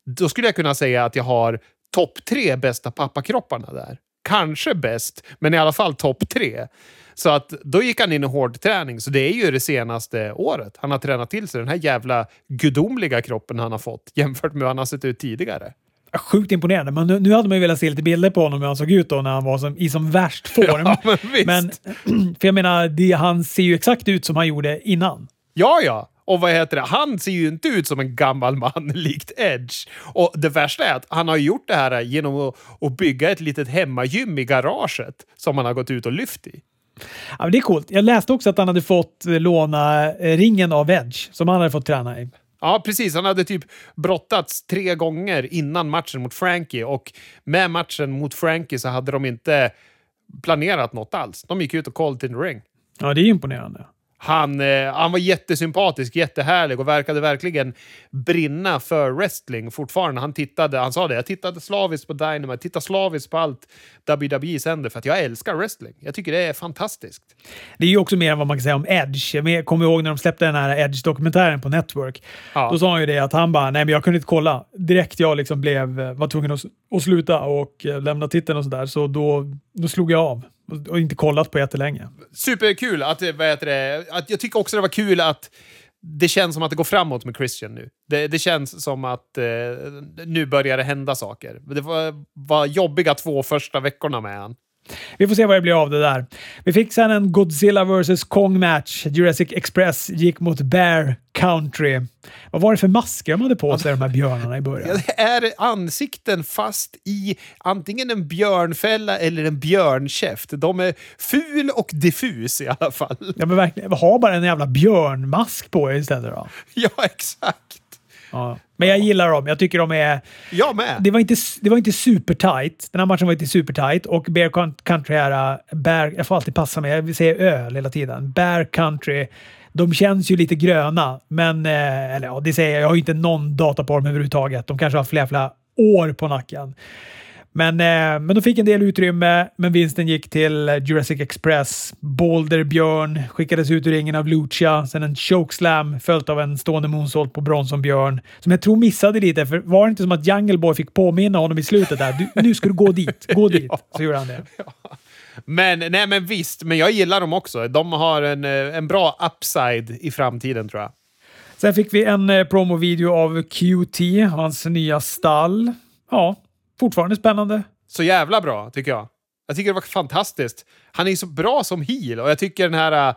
då skulle jag kunna säga att jag har topp tre bästa pappakropparna där. Kanske bäst, men i alla fall topp tre. Så att då gick han in i hård träning. Så det är ju det senaste året. Han har tränat till sig den här jävla gudomliga kroppen han har fått jämfört med hur han har sett ut tidigare. Sjukt imponerande. Men nu, nu hade man ju velat se lite bilder på honom hur han såg ut då när han var som, i som värst form. Ja, men visst. Men, för jag menar, det, han ser ju exakt ut som han gjorde innan. Ja, ja. Och vad heter det? Han ser ju inte ut som en gammal man likt Edge. Och det värsta är att han har gjort det här genom att, att bygga ett litet hemmagym i garaget som han har gått ut och lyft i. Ja, det är coolt. Jag läste också att han hade fått eh, låna eh, ringen av Edge som han hade fått träna i. Ja, precis. Han hade typ brottats tre gånger innan matchen mot Frankie och med matchen mot Frankie så hade de inte planerat något alls. De gick ut och called in the ring. Ja, det är imponerande. Han, eh, han var jättesympatisk, jättehärlig och verkade verkligen brinna för wrestling fortfarande. Han tittade, han sa det, jag tittade slaviskt på Dynamite, tittade slaviskt på allt WWE sänder för att jag älskar wrestling. Jag tycker det är fantastiskt. Det är ju också mer än vad man kan säga om Edge. Jag kommer ihåg när de släppte den här Edge-dokumentären på Network. Ja. Då sa han ju det att han bara, nej men jag kunde inte kolla. Direkt jag liksom blev, eh, var tvungen att, att sluta och eh, lämna titeln och sådär, så då, då slog jag av. Och, inte kollat på jättelänge. Superkul! Att, vad heter det, att jag tycker också det var kul att det känns som att det går framåt med Christian nu. Det, det känns som att eh, nu börjar det hända saker. Det var, var jobbiga två första veckorna med han. Vi får se vad det blir av det där. Vi fick sen en Godzilla vs Kong match. Jurassic Express gick mot Bear Country. Vad var det för masker de hade på sig, de här björnarna i början? Ja, det är ansikten fast i antingen en björnfälla eller en björnkäft. De är ful och diffus i alla fall. Ja, men verkligen. Ha bara en jävla björnmask på er istället då. Ja, exakt. Ja. Men jag gillar dem. Jag tycker de är... Jag med. Det var inte, det var inte super tight. Den här matchen var inte super tight och Bear Coun- Country är... äh, Bear, jag får alltid passa mig. Jag säga öl hela tiden. Bear Country. De känns ju lite gröna, men... Eh, eller ja, det säger jag. Jag har ju inte någon data på dem överhuvudtaget. De kanske har flera, flera år på nacken. Men, eh, men de fick en del utrymme, men vinsten gick till Jurassic Express. Boulder Björn skickades ut ur ringen av Lucha, sen en chokeslam följt av en stående moonsault på Bronson Björn, som jag tror missade lite, för var det inte som att Jungle Boy fick påminna honom i slutet där? Du, nu ska du gå dit, gå dit. Så gjorde han det. Men, nej, men visst, men jag gillar dem också. De har en, eh, en bra upside i framtiden tror jag. Sen fick vi en eh, promovideo av QT, hans nya stall. Ja, fortfarande spännande. Så jävla bra, tycker jag. Jag tycker det var fantastiskt. Han är så bra som heel och jag tycker den här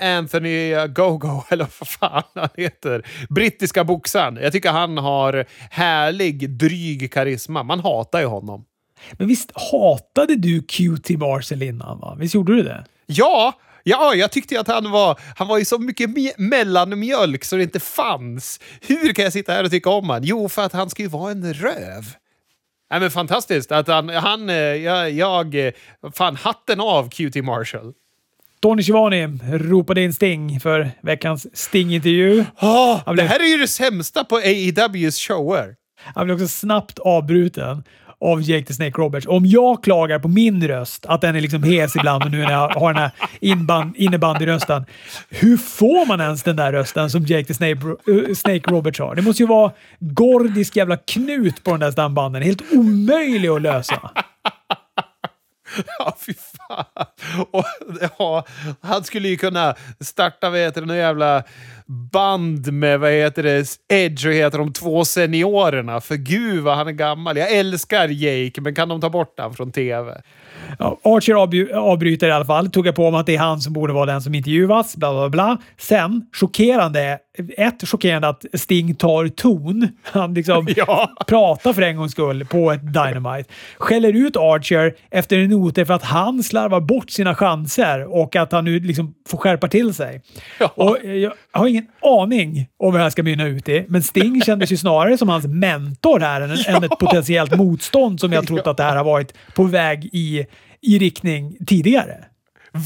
äh, Anthony Gogo, eller vad fan han heter. Brittiska boxaren. Jag tycker han har härlig, dryg karisma. Man hatar ju honom. Men visst hatade du QT Marcel innan? Va? Visst gjorde du det? Ja, Ja, jag tyckte att han var, han var ju så mycket me mellanmjölk så det inte fanns. Hur kan jag sitta här och tycka om han? Jo, för att han ska ju vara en röv. Nej, men fantastiskt att han, han jag, jag, fan hatten av QT Marshall. Tony Schivani ropade in Sting för veckans Sting-intervju. Oh, blev... Det här är ju det sämsta på AEWs shower. Han blev också snabbt avbruten av Jake the Snake Roberts. Om jag klagar på min röst, att den är liksom hes ibland och nu när jag har den här innebandyrösten. Hur får man ens den där rösten som Jake the Snake, uh, Snake Roberts har? Det måste ju vara gordisk jävla knut på de där stambanden. Helt omöjlig att lösa. Ja, fy fan. Och, ja, han skulle ju kunna starta vad heter det, någon jävla band med vad heter det, Edge och heter de två seniorerna. För gud vad han är gammal. Jag älskar Jake, men kan de ta bort honom från tv? Ja, Archer avbryter i alla fall. Tog jag på mig att det är han som borde vara den som intervjuas. Bla, bla, bla. Sen, chockerande. Ett, chockerande att Sting tar ton. Han liksom ja. pratar för en gångs skull på ett Dynamite. Skäller ut Archer efter en noter för att han slarvar bort sina chanser och att han nu liksom får skärpa till sig. Ja. Och jag har ingen aning om vad det här ska mynna ut i, men Sting kändes ju snarare som hans mentor här än, ja. än ett potentiellt motstånd som jag trott att det här har varit på väg i i riktning tidigare.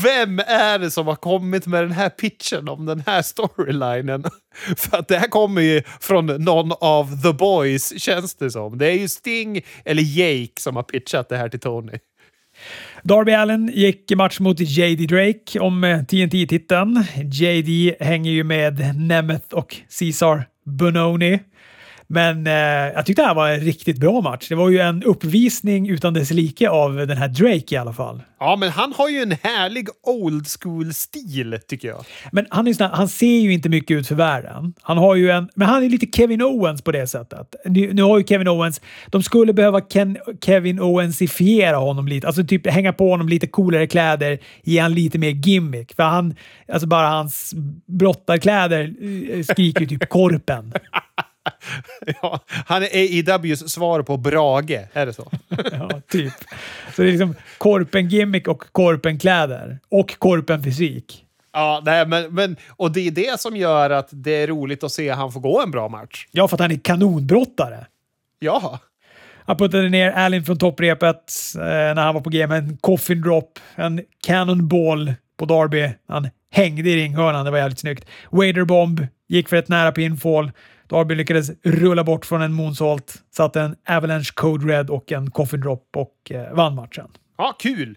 Vem är det som har kommit med den här pitchen om den här storylinen? För att det här kommer ju från någon av The Boys, känns det som. Det är ju Sting eller Jake som har pitchat det här till Tony. Darby Allen gick match mot JD Drake om eh, TNT-titeln. JD hänger ju med Nemeth och Cesar Bononi. Men eh, jag tyckte det här var en riktigt bra match. Det var ju en uppvisning utan dess like av den här Drake i alla fall. Ja, men han har ju en härlig old school-stil, tycker jag. Men han, är sån han ser ju inte mycket ut för världen. Han har ju en... Men han är lite Kevin Owens på det sättet. Nu, nu har ju Kevin Owens... De skulle behöva Ken, Kevin Owensifiera honom lite. Alltså typ hänga på honom lite coolare kläder, ge han lite mer gimmick. För han... Alltså bara hans brottarkläder eh, skriker ju typ korpen. ja, han är AEWs svar på Brage, är det så? ja, typ. Så det är liksom Korpen-gimmick och Korpen-kläder. Och Korpen-fysik. Ja, nej, men, men, och det är det som gör att det är roligt att se han få gå en bra match. Ja, för att han är kanonbrottare. Ja. Han puttade ner Allen från topprepet eh, när han var på G med en coffin drop, en cannonball på Darby. Han hängde i ringhörnan, det var jävligt snyggt. Waderbomb gick för ett nära pinfall. Darby lyckades rulla bort från en moonsault, satte en avalanche code red och en coffin drop och eh, vann matchen. Ja, kul!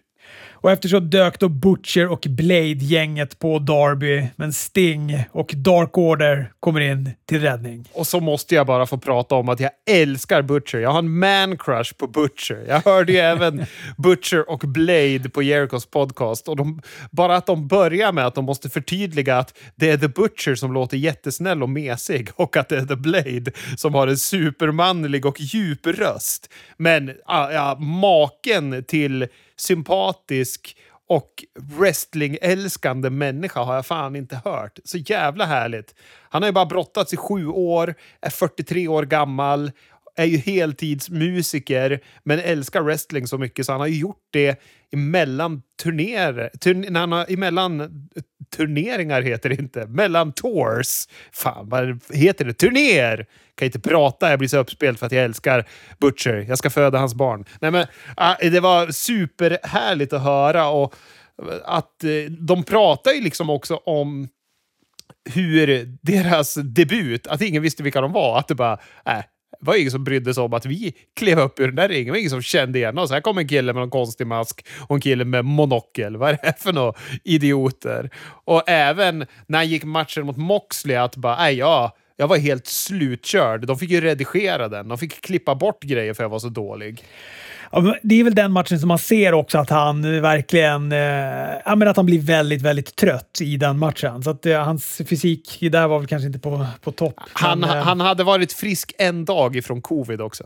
Och efter så dök då Butcher och Blade-gänget på Darby, men Sting och Dark Order kommer in till räddning. Och så måste jag bara få prata om att jag älskar Butcher. Jag har en man-crush på Butcher. Jag hörde ju även Butcher och Blade på Jericos podcast. Och de, bara att de börjar med att de måste förtydliga att det är The Butcher som låter jättesnäll och mesig och att det är The Blade som har en supermanlig och djup röst. Men ja, maken till sympatisk och wrestlingälskande människa har jag fan inte hört. Så jävla härligt. Han har ju bara brottats i sju år, är 43 år gammal, är ju heltidsmusiker men älskar wrestling så mycket så han har ju gjort det emellan turnéer. Turn, när han har, emellan turneringar heter det inte. Mellan tours. Fan, vad heter det? Turnéer! Kan inte prata, jag blir så uppspelt för att jag älskar Butcher. Jag ska föda hans barn. Nej, men, äh, det var superhärligt att höra och eh, att äh, de pratar ju liksom också om hur deras debut, att ingen visste vilka de var. Att det bara, äh, det var ingen som brydde sig om att vi klev upp ur den där ringen. Det var ingen som kände igen oss. Här kommer en kille med en konstig mask och en kille med monokel. Vad är det för några idioter? Och även när han gick matchen mot Moxley, att bara, nej, ja, jag var helt slutkörd. De fick ju redigera den. De fick klippa bort grejer för jag var så dålig. Ja, det är väl den matchen som man ser också att han verkligen eh, ja, men att han blir väldigt, väldigt trött i den matchen. Så att eh, hans fysik där var väl kanske inte på, på topp. Han, men, eh, han hade varit frisk en dag ifrån covid också.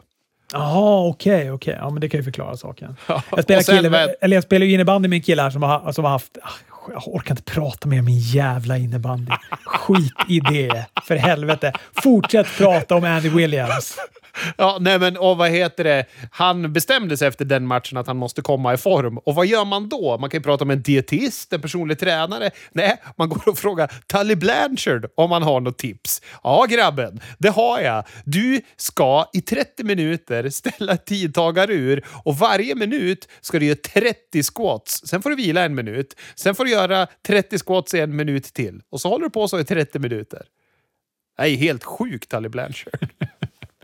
Jaha, okej, okay, okej. Okay. Ja, men det kan ju förklara saken. Ja, jag spelar, kille, eller jag spelar ju innebandy med en kille här som har, som har haft ah, jag orkar inte prata mer om min jävla innebandy. Skit i det, för helvete. Fortsätt prata om Andy Williams. Ja, nej men och vad heter det? Han bestämde sig efter den matchen att han måste komma i form. Och vad gör man då? Man kan ju prata med en dietist, en personlig tränare. Nej, man går och frågar Tully Blanchard om han har något tips. Ja, grabben, det har jag. Du ska i 30 minuter ställa tidtagarur och varje minut ska du göra 30 squats. Sen får du vila en minut. Sen får du göra 30 squats i en minut till. Och så håller du på så i 30 minuter. Nej, är helt sjukt, Tully Blanchard.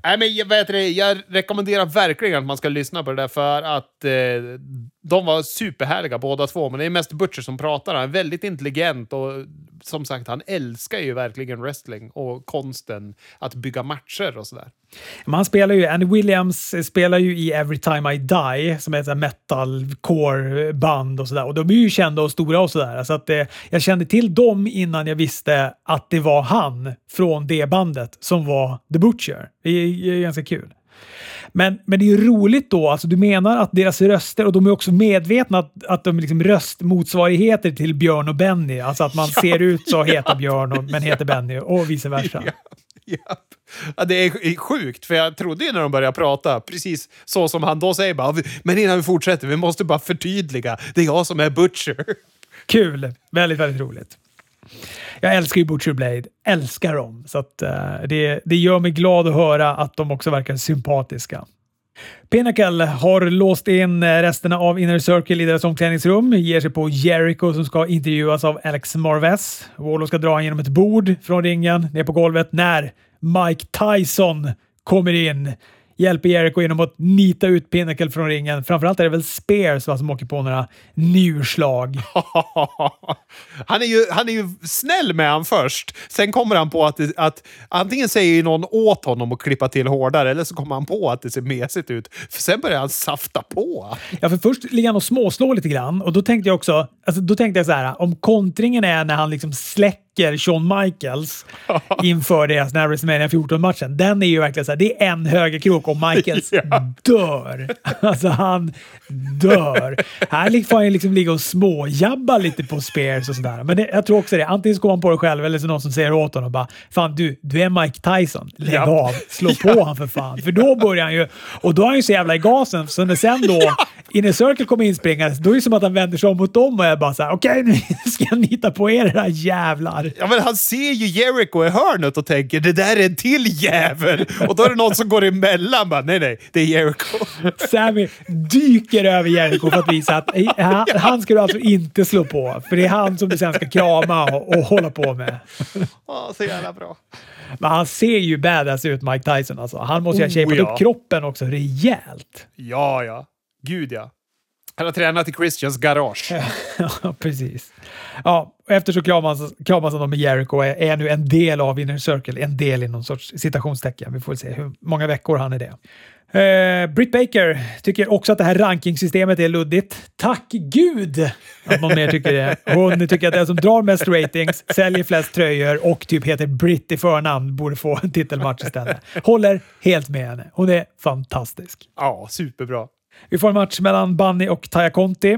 Nej, men jag, vet det, jag rekommenderar verkligen att man ska lyssna på det där för att eh, de var superhärliga båda två. Men det är mest Butcher som pratar. Han är väldigt intelligent och som sagt, han älskar ju verkligen wrestling och konsten att bygga matcher och sådär. Man spelar ju, Andy Williams spelar ju i Every Time I Die som är ett metalcore-band och sådär. Och de är ju kända och stora och sådär. Så att eh, jag kände till dem innan jag visste att det var han från det bandet som var The Butcher. Det är, är ganska kul. Men, men det är ju roligt då, alltså du menar att deras röster, och de är också medvetna att, att de är liksom röstmotsvarigheter till Björn och Benny. Alltså att man ja, ser ut så, heter Björn och, men heter Benny och vice versa. Ja, ja. Ja, det är sjukt, för jag trodde ju när de började prata, precis så som han då säger, bara, men innan vi fortsätter, vi måste bara förtydliga. Det är jag som är Butcher. Kul! Väldigt, väldigt roligt. Jag älskar ju Butcher Blade, älskar dem. Så att, uh, det, det gör mig glad att höra att de också verkar sympatiska. Pinnacle har låst in eh, resterna av Inner Circle i deras omklädningsrum, ger sig på Jericho som ska intervjuas av Alex Marvez. Wallow ska dra genom ett bord från ringen ner på golvet när Mike Tyson kommer in hjälper Jericho genom att nita ut Pinnacle från ringen. Framförallt är det väl Spears va, som åker på några njurslag. han, är ju, han är ju snäll med han först. Sen kommer han på att, att antingen säger någon åt honom att klippa till hårdare eller så kommer han på att det ser mesigt ut. För sen börjar han safta på. Ja, för först ligger han och småslår lite grann och då tänkte jag också, alltså, då tänkte jag så här, om kontringen är när han liksom släcker väcker Shawn Michaels inför deras WrestleMania 14-matchen. Den är ju verkligen så här, det är en högerkrok och Michaels ja. dör. Alltså han dör. Här får han liksom ligga och småjabba lite på Spears och sådär. Men det, jag tror också det. Antingen så går han på det själv eller så någon som säger åt honom bara “Fan du, du är Mike Tyson. Lägg ja. av. Slå ja. på han för fan”. För då börjar han ju... Och då är han ju så jävla i gasen så när sen då Inner Circle kommer inspringandes, då är det som att han vänder sig om mot dem och är bara såhär okej okay, nu ska jag nita på er era jävlar. Ja men han ser ju Jericho i hörnet och tänker det där är en till jävel. Och då är det någon som går emellan bara nej nej, det är Jericho. Sammy dyker över Jericho för att visa att han, han ska du alltså inte slå på. För det är han som du sen ska krama och, och hålla på med. Ja, så jävla bra. Men han ser ju badass ut, Mike Tyson. Alltså. Han måste ju ha oh, shapat ja. upp kroppen också rejält. Ja, ja. Gud ja. Han har tränat i Christians garage. ja, precis. Ja, efter så kramas, han med Jericho och är, är nu en del av Inner Circle. En del i någon sorts citationstecken. Vi får se hur många veckor han är det. Uh, Britt Baker tycker också att det här rankingsystemet är luddigt. Tack gud att någon mer tycker det. Hon tycker att den som drar mest ratings, säljer flest tröjor och typ heter Britt i förnamn borde få en titelmatch istället. Håller helt med henne. Hon är fantastisk. Ja, superbra. Vi får en match mellan Bunny och Taya Conti.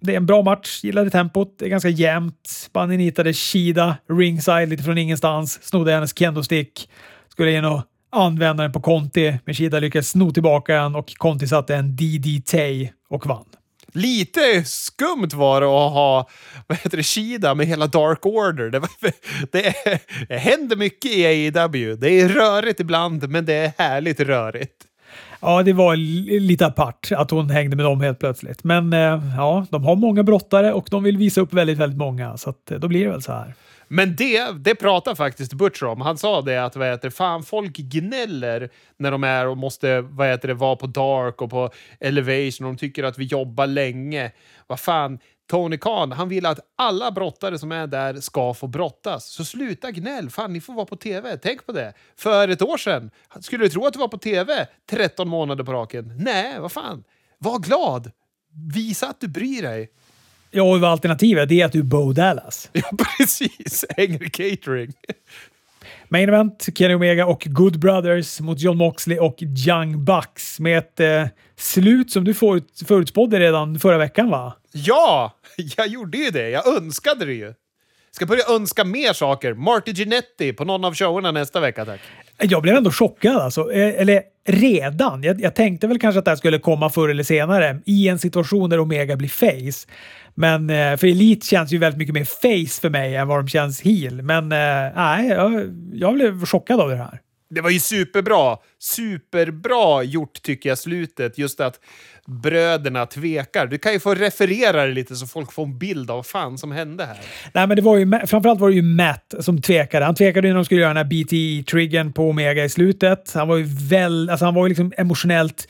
Det är en bra match, gillade tempot, det är ganska jämnt. Bunny nitade Shida ringside lite från ingenstans, snodde hennes kendo-stick. Skulle in och använda den på Conti, men Shida lyckades sno tillbaka den och Conti satte en DDT och vann. Lite skumt var det att ha vad heter det, Shida med hela Dark Order. Det, det, det händer mycket i AEW. Det är rörigt ibland, men det är härligt rörigt. Ja, det var lite apart att hon hängde med dem helt plötsligt. Men eh, ja, de har många brottare och de vill visa upp väldigt, väldigt många. Så att, eh, då blir det väl så här. Men det, det pratar faktiskt Butcher om. Han sa det att vad heter, fan, folk gnäller när de är och måste vad heter det, vara på Dark och på Elevation. Och de tycker att vi jobbar länge. Vad fan, Tony Khan, han vill att alla brottare som är där ska få brottas. Så sluta gnäll! Fan, ni får vara på tv. Tänk på det. För ett år sedan, skulle du tro att du var på tv 13 månader på raken? Nej, vad fan. Var glad! Visa att du bryr dig. Ja, och alternativet är att du är Bo Dallas. Ja, precis. Hänger catering. Main event, Kenny Omega och Good Brothers mot John Moxley och Young Bucks med ett eh, slut som du förut, förutspådde redan förra veckan va? Ja, jag gjorde ju det. Jag önskade det ju. Ska börja önska mer saker. Marty Ginetti på någon av showerna nästa vecka, tack. Jag blev ändå chockad alltså. Eh, Eller redan. Jag, jag tänkte väl kanske att det här skulle komma förr eller senare i en situation där Omega blir face. Men eh, för Elite känns ju väldigt mycket mer face för mig än vad de känns heel. Men eh, nej, jag, jag blev chockad av det här. Det var ju superbra. Superbra gjort tycker jag, slutet. Just att bröderna tvekar. Du kan ju få referera det lite så folk får en bild av vad fan som hände här. Nej, men det var ju, framförallt var det ju Matt som tvekade. Han tvekade ju när de skulle göra den här BTE-triggern på Omega i slutet. Han var ju väl, alltså han var ju liksom emotionellt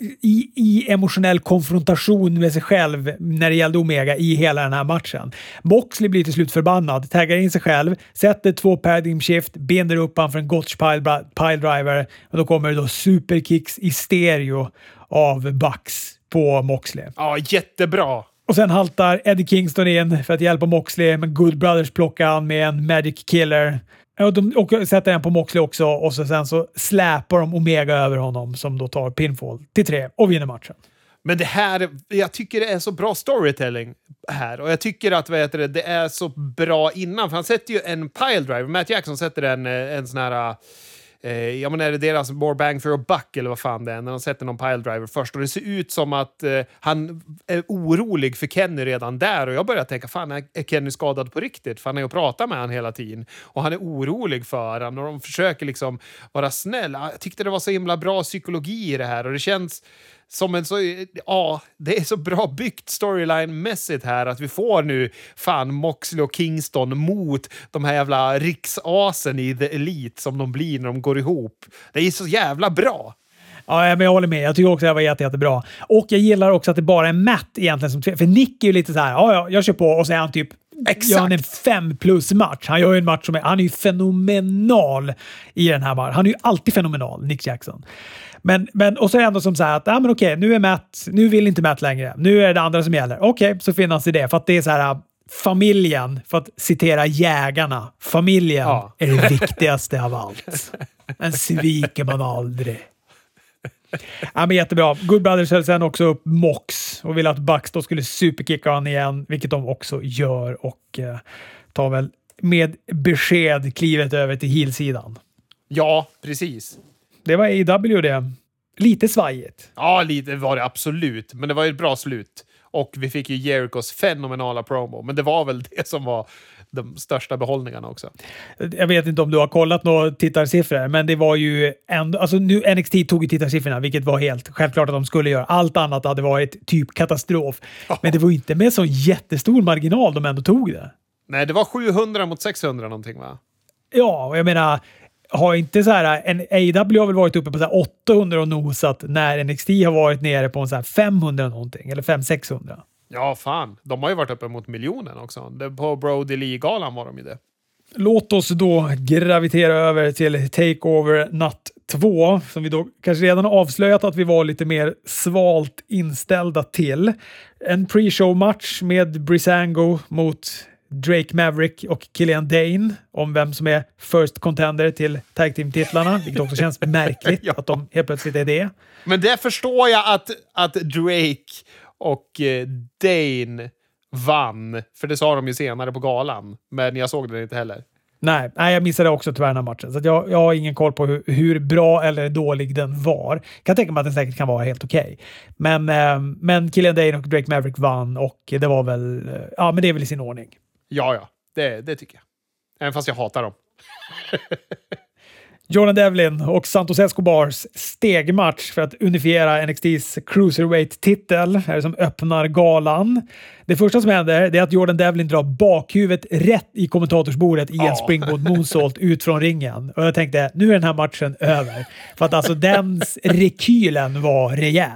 i, i emotionell konfrontation med sig själv när det gällde Omega i hela den här matchen. Moxley blir till slut förbannad, taggar in sig själv, sätter två paradigm shift, binder upp honom för en Gotch pile, pile driver och då kommer det då superkicks i stereo av Bucks på Moxley. Ja, jättebra. Och sen haltar Eddie Kingston in för att hjälpa Moxley, men Good Brothers plockar han med en Magic Killer. Och de och sätter den på Moxley också och så sen så släpar de Omega över honom som då tar pinfall till tre och vinner matchen. Men det här, jag tycker det är så bra storytelling här. Och jag tycker att vad heter det, det är så bra innan. För han sätter ju en Piledriver. Matt Jackson sätter en, en sån här... Eh, ja, men är det deras more bang for a buck eller vad fan det är, när de sätter någon piledriver först. Och det ser ut som att eh, han är orolig för Kenny redan där. Och jag börjar tänka, fan är är Kenny skadad på riktigt? För han är ju och pratar med han hela tiden. Och han är orolig för han och de försöker liksom vara snälla. Jag tyckte det var så himla bra psykologi i det här och det känns som en så... Ja, det är så bra byggt storyline-mässigt här att vi får nu fan Moxley och Kingston mot de här jävla riksasen i The Elite som de blir när de går ihop. Det är så jävla bra! Ja, men jag håller med. Jag tycker också det här var jätte, jättebra. Och jag gillar också att det bara är Matt egentligen som. För Nick är ju lite så här, ja, ja, jag kör på och så är han typ Exakt. Gör han en fem plus match. Han gör en match som är, han är ju fenomenal i den här matchen. Han är ju alltid fenomenal, Nick Jackson. Men, men, och så är det ändå som så här att, ja men okej, nu är Matt, nu vill inte Matt längre. Nu är det andra som gäller. Okej, så finns det det. För att det är så här, familjen, för att citera jägarna, familjen Ja. är det viktigaste av allt. Den sviker man aldrig. Ja, men jättebra. Good Brothers höll sen också upp Mox och ville att Bucks skulle superkicka honom igen, vilket de också gör och eh, tar väl med besked klivet över till heel-sidan. Ja, precis. Det var AEW det. Lite svajigt. Ja, lite var det absolut, men det var ju ett bra slut. Och vi fick ju Jericos fenomenala promo, men det var väl det som var de största behållningarna också. Jag vet inte om du har kollat några tittarsiffror, men det var ju ändå... Alltså nu NXT tog ju tittarsiffrorna, vilket var helt självklart att de skulle göra. Allt annat hade varit typ katastrof. Men det var ju inte med så jättestor marginal de ändå tog det. Nej, det var 700 mot 600 någonting va? Ja, och jag menar, har inte så här, en AW har väl varit uppe på så här 800 och nosat när NXT har varit nere på en så här 500 någonting, eller 500-600. Ja, fan. De har ju varit uppe mot miljonen också. På Brody Lee-galan var de ju det. Låt oss då gravitera över till Takeover Natt 2, som vi då kanske redan har avslöjat att vi var lite mer svalt inställda till. En pre-show-match med Brisango mot Drake Maverick och Killian Dane om vem som är first contender till tag team-titlarna, vilket också känns märkligt Ja. att de helt plötsligt är det. Men det förstår jag att, att Drake och eh, Dane vann. För det sa de ju senare på galan. Men jag såg den inte heller. Nej, nej, jag missade också tyvärr den här matchen. Så jag, jag har ingen koll på hur, hur bra eller dålig den var. Kan tänka mig att den säkert kan vara helt okej. Men, eh, men Killian Dane och Drake Maverick vann och det var väl... eh, Ja, men det är väl i sin ordning. Ja, ja. Det, det tycker jag. Även fast jag hatar dem. Jordan Devlin och Santos Escobars stegmatch för att unifiera NXTs Cruiserweight-titel är det som öppnar galan. Det första som händer är att Jordan Devlin drar bakhuvudet rätt i kommentatorsbordet i en Ja. springboard moonsault ut från ringen. Och jag tänkte, nu är den här matchen över. För att alltså den rekylen var rejäl.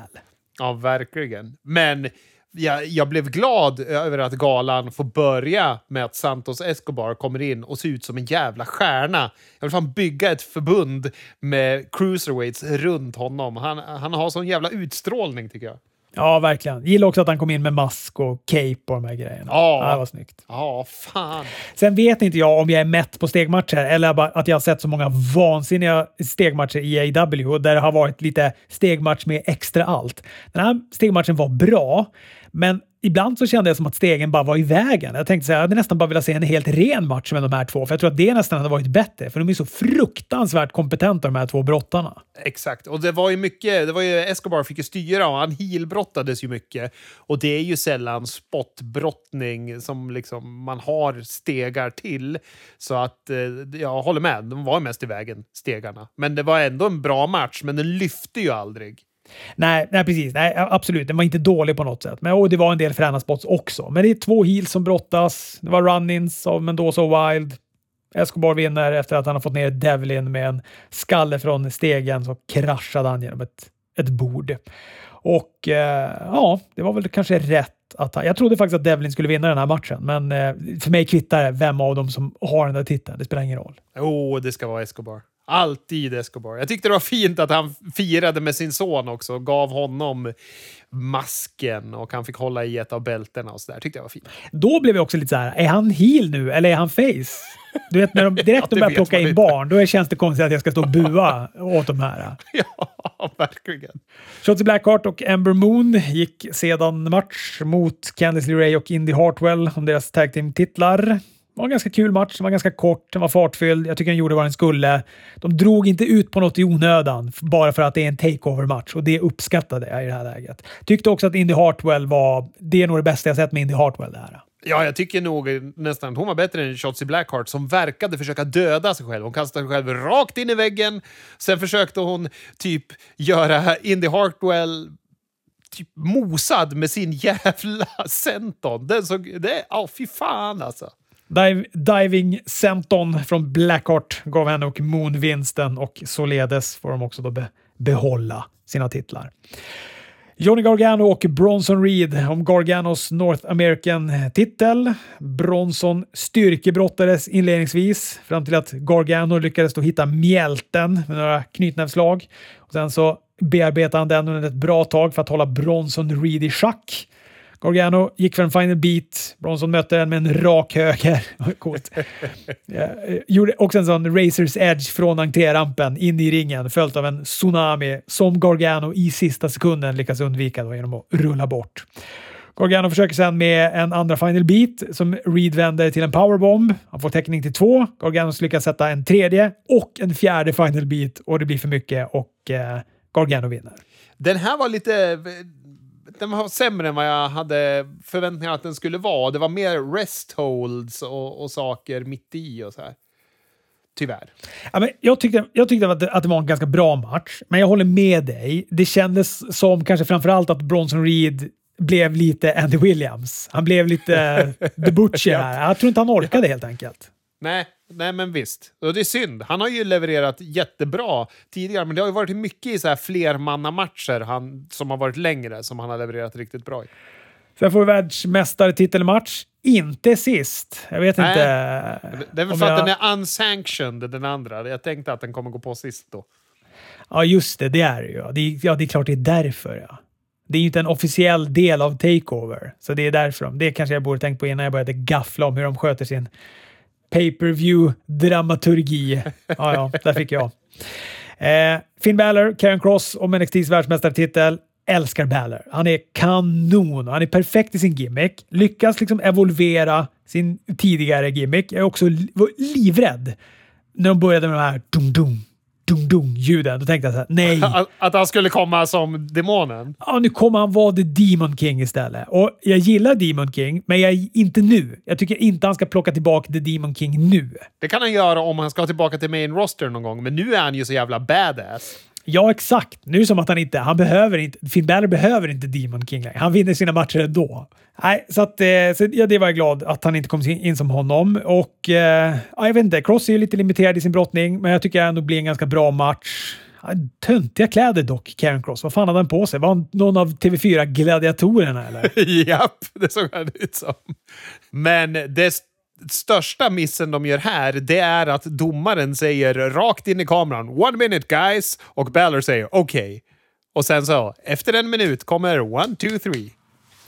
Ja, verkligen. Men jag, jag blev glad över att galan får börja med att Santos Escobar kommer in och ser ut som en jävla stjärna. Jag vill fan bygga ett förbund med cruiserweights runt honom. Han, han har sån jävla utstrålning tycker jag. Ja, verkligen. Gillar också att han kom in med mask och cape och de här grejerna. Ja. det var snyggt. Ja, fan. Sen vet inte jag om jag är mätt på stegmatcher eller att jag har sett så många vansinniga stegmatcher i AW där det har varit lite stegmatch med extra allt. Den här stegmatchen var bra, men ibland så kände jag som att stegen bara var i vägen. Jag tänkte så här, jag hade nästan bara velat se en helt ren match med de här två, för jag tror att det nästan hade varit bättre, för de är så fruktansvärt kompetenta de här två brottarna. Exakt. Och det var ju mycket, det var ju Escobar fick ju styra och han heelbrottades ju mycket. Och det är ju sällan spottbrottning som liksom man har stegar till. Så att eh, jag håller med, de var mest i vägen, stegarna. Men det var ändå en bra match, men den lyfte ju aldrig. Nej, nej, precis. Nej, absolut. Den var inte dålig på något sätt. Men och det var en del fräna spots också. Men det är två heels som brottas. Det var run-ins av Mendoza och Wild. Escobar vinner efter att han har fått ner Devlin med en skalle från stegen så kraschade han genom ett, ett bord. Och eh, ja, det var väl kanske rätt att han, Jag trodde faktiskt att Devlin skulle vinna den här matchen, men eh, för mig kvittar det vem av dem som har den där titeln. Det spelar ingen roll. Jo, oh, det ska vara Escobar. Alltid Escobar. Jag tyckte det var fint att han firade med sin son också och gav honom masken och han fick hålla i ett av bältena och sådär. tyckte jag var fint. Då blev jag också lite så här, är han heel nu eller är han face? Du vet, när de, direkt Ja, de börjar plocka in inte. barn, då känns det konstigt att jag ska stå och bua åt de här. ja, verkligen. Shotzi Blackheart och Amber Moon gick sedan match mot Candice LeRae och Indy Hartwell om deras tag team-titlar. Var en ganska kul match. Den var ganska kort, den var fartfylld. Jag tycker den gjorde vad den skulle. De drog inte ut på något i onödan bara för att det är en takeover-match och det uppskattade jag i det här läget. Tyckte också att Indy Hartwell var... Det är nog det bästa jag sett med Indy Hartwell det här. Ja, jag tycker nog nästan att hon var bättre än Shotzi Blackheart som verkade försöka döda sig själv. Hon kastade sig själv rakt in i väggen. Sen försökte hon typ göra Indy Hartwell typ mosad med sin jävla senton. Den såg... Det, oh, fy fan alltså. Dive, diving Senton från Blackheart gav henne och Moon vinsten och således får de också då be, behålla sina titlar. Johnny Gargano och Bronson Reed om Garganos North American-titel. Bronson styrkebrottades inledningsvis fram till att Gargano lyckades då hitta mjälten med några knytnävsslag. Och sen så bearbetade han den under ett bra tag för att hålla Bronson Reed i schack. Gargano gick för en final beat. Bronson mötte den med en rak höger. Coolt. Ja, eh, gjorde också en sån Razors Edge från entrérampen in i ringen följt av en tsunami som Gargano i sista sekunden lyckas undvika då genom att rulla bort. Gargano försöker sedan med en andra final beat som Reed vänder till en powerbomb. Han får täckning till två. Gargano lyckas sätta en tredje och en fjärde final beat och det blir för mycket och eh, Gargano vinner. Den här var lite... Den var sämre än vad jag hade förväntningar att den skulle vara. Det var mer rest holds och, och saker mitt i och så här. Tyvärr. Ja, men jag tyckte, jag tyckte att, det, att det var en ganska bra match, men jag håller med dig. Det kändes som kanske framförallt att Bronson Reed blev lite Andy Williams. Han blev lite The Butcher här. Jag tror inte han orkade helt enkelt. Nej, nej, men visst. Och det är synd. Han har ju levererat jättebra tidigare, men det har ju varit mycket i så här flermannamatcher han, som har varit längre som han har levererat riktigt bra i. Sen får vi världsmästartitelmatch. Inte sist. Jag vet Nej. inte. Det är väl för att jag- den är unsanctioned, den andra. Jag tänkte att den kommer gå på sist då. Ja, just det. Det är det ju. Ja, det, är- ja, det är klart det är därför. Ja. Det är ju inte en officiell del av Takeover, så det är därför. De, det kanske jag borde tänkt på innan jag började gaffla om hur de sköter sin pay-per-view-dramaturgi. Ja, ja, där fick jag. Eh, Finn Balor, Karen Cross om NXTs världsmästartitel. Älskar Balor. Han är kanon. Han är perfekt i sin gimmick. Lyckas liksom evolvera sin tidigare gimmick. Jag är också var livrädd när de började med de här dum-dum, dum-dum ljuden. Då tänkte jag så här, nej. Att, att han skulle komma som demonen. Ja, nu kommer han vara The Demon King istället. Och jag gillar Demon King, men jag, inte nu. Jag tycker inte han ska plocka tillbaka The Demon King nu. Det kan han göra om han ska tillbaka till main roster någon gång, men nu är han ju så jävla badass. Ja, exakt. Nu är det som att han inte... Han behöver inte... Finn Balor behöver inte Demon King längre. Han vinner sina matcher ändå. Nej, så att... Eh, så, ja, det var jag glad att han inte kom in som honom. Och... Eh, jag vet inte. Cross är ju lite limiterad i sin brottning, men jag tycker ändå det blir en ganska bra match. Töntiga kläder dock, Karen Cross. Vad fan hade han på sig? Var han någon av TV4-gladiatorerna eller? Japp, det såg han ut som. Men det största missen de gör här, det är att domaren säger rakt in i kameran “One minute guys” och Balor säger “Okej”. Och sen så, efter en minut kommer one, two, three.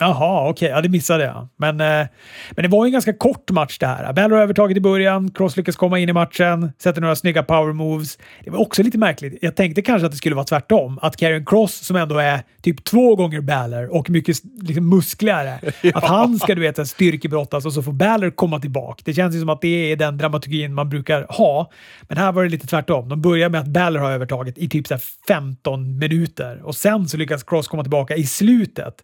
Jaha, okej. Okay. Ja, det missade jag. Men, eh, men det var ju en ganska kort match det här. Balor har övertaget i början, Cross lyckas komma in i matchen, sätter några snygga power moves. Det var också lite märkligt. Jag tänkte kanske att det skulle vara tvärtom. Att Karrion Cross, som ändå är typ två gånger Balor och mycket liksom, muskligare, ja. att han ska du vet, styrkebrottas och så får Balor komma tillbaka. Det känns ju som att det är den dramaturgin man brukar ha. Men här var det lite tvärtom. De börjar med att Balor har övertaget i typ så 15 minuter och sen så lyckas Cross komma tillbaka i slutet.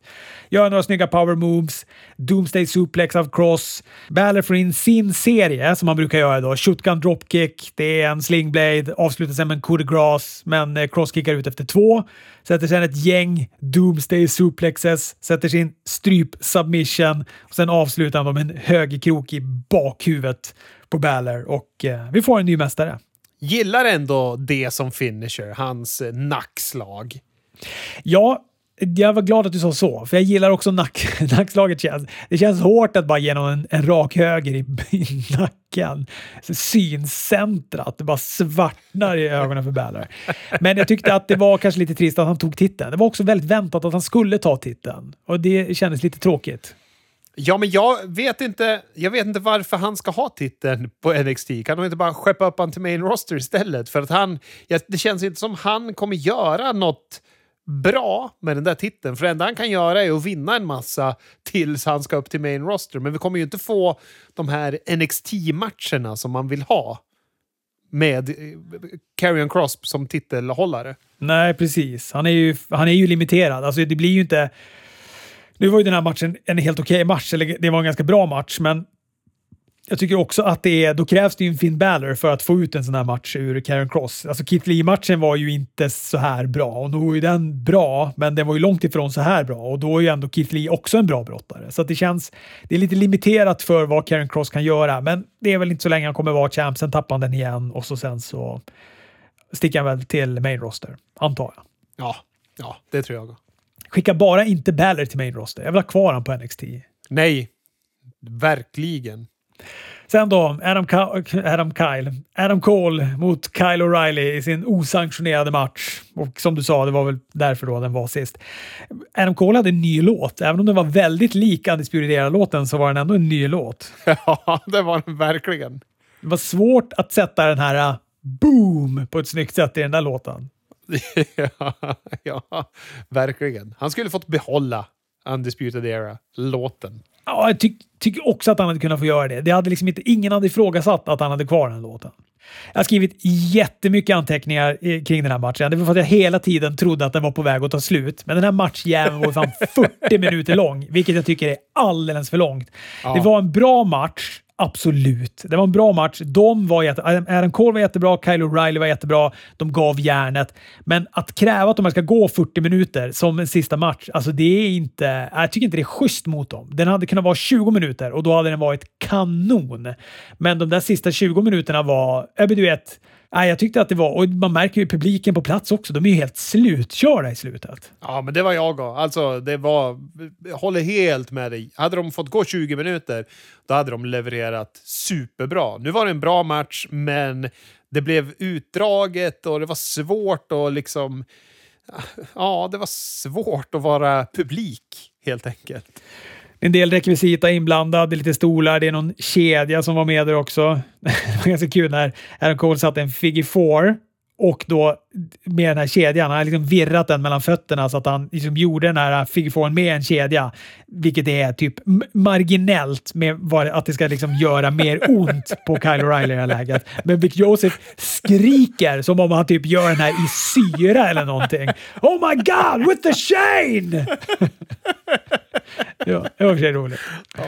Gör några snygga power moves, Doomsday suplex av Cross. Balor får in sin serie som han brukar göra då. Shotgun dropkick, det är en slingblade, avslutas med en coup de grace, men eh, Cross kickar ut efter två. Sätter sen ett gäng Doomsday suplexes, sätter sin stryp submission och sen avslutar han med en högerkrok i bakhuvudet på Balor och eh, vi får en ny mästare. Gillar ändå det som finisher, hans eh, nackslag. Ja, jag var glad att du sa så, för jag gillar också nack, nackslaget. Känns. Det känns hårt att bara ge någon en, en rak höger i, i nacken. Syncentrat. Det bara svartnar i ögonen för Balor. Men jag tyckte att det var kanske lite trist att han tog titeln. Det var också väldigt väntat att han skulle ta titeln och det kändes lite tråkigt. Ja, men jag vet inte, jag vet inte varför han ska ha titeln på NXT. Kan de inte bara skeppa upp honom till main roster istället? För att han, ja, det känns inte som han kommer göra något bra med den där titeln. För det enda han kan göra är att vinna en massa tills han ska upp till main roster. Men vi kommer ju inte få de här NXT-matcherna som man vill ha med eh, Carrion Cross som titelhållare. Nej, precis. Han är ju, han är ju limiterad. Alltså, det blir ju inte... Nu var ju den här matchen en helt okej okay match, eller det var en ganska bra match, men jag tycker också att det är, då krävs det ju en Finn Balor för att få ut en sån här match ur Karen Cross. Alltså Keith Lee-matchen var ju inte så här bra och då var ju den bra, men den var ju långt ifrån så här bra och då är ju ändå Keith Lee också en bra brottare. Så det känns, det är lite limiterat för vad Karen Cross kan göra, men det är väl inte så länge han kommer vara champ, sen tappar han den igen och så sen så sticker han väl till main roster, antar jag. Ja, ja, det tror jag. Skicka bara inte Balor till main roster. Jag vill ha kvar honom på NXT. Nej, verkligen. Sen då, Adam, Adam Kyle. Adam Cole mot Kyle O'Reilly i sin osanktionerade match. Och som du sa, det var väl därför då den var sist. Adam Cole hade en ny låt. Även om den var väldigt lik Undisputed låten så var den ändå en ny låt. Ja, det var den verkligen. Det var svårt att sätta den här uh, boom på ett snyggt sätt i den där låten. ja, ja, verkligen. Han skulle fått behålla Undisputed Era-låten. Ja, jag ty tycker också att han hade kunnat få göra det. det hade liksom inte, ingen hade ifrågasatt att han hade kvar den låten. Jag har skrivit jättemycket anteckningar kring den här matchen. Det var för att jag hela tiden trodde att den var på väg att ta slut. Men den här matchjäveln var fan 40 minuter lång, vilket jag tycker är alldeles för långt. Ja. Det var en bra match. Absolut. Det var en bra match. De var jätte, Adam Cole var jättebra, Kyle O'Reilly var jättebra. De gav järnet. Men att kräva att de ska gå 40 minuter som en sista match, alltså det är inte... Jag tycker inte det är schysst mot dem. Den hade kunnat vara 20 minuter och då hade den varit kanon. Men de där sista 20 minuterna var... Du vet, Nej, jag tyckte att det var, och man märker ju publiken på plats också, de är ju helt slutkörda i slutet. Ja, men det var jag också. Alltså, det var... Jag håller helt med dig. Hade de fått gå 20 minuter, då hade de levererat superbra. Nu var det en bra match, men det blev utdraget och det var svårt att liksom... Ja, det var svårt att vara publik, helt enkelt en del rekvisita inblandad, lite stolar, det är någon kedja som var med där också. det var ganska kul när Adam Cole satte en Figgy 4 och då med den här kedjan, han har liksom virrat den mellan fötterna så att han liksom gjorde den här figurformen med en kedja. Vilket är typ marginellt med vad, att det ska liksom göra mer ont på Kyle O'Reilly i det här läget. Men Vic Joseph skriker som om han typ gör den här i syra eller någonting. Oh my god, with the chain! ja, det var för sig roligt. Ja.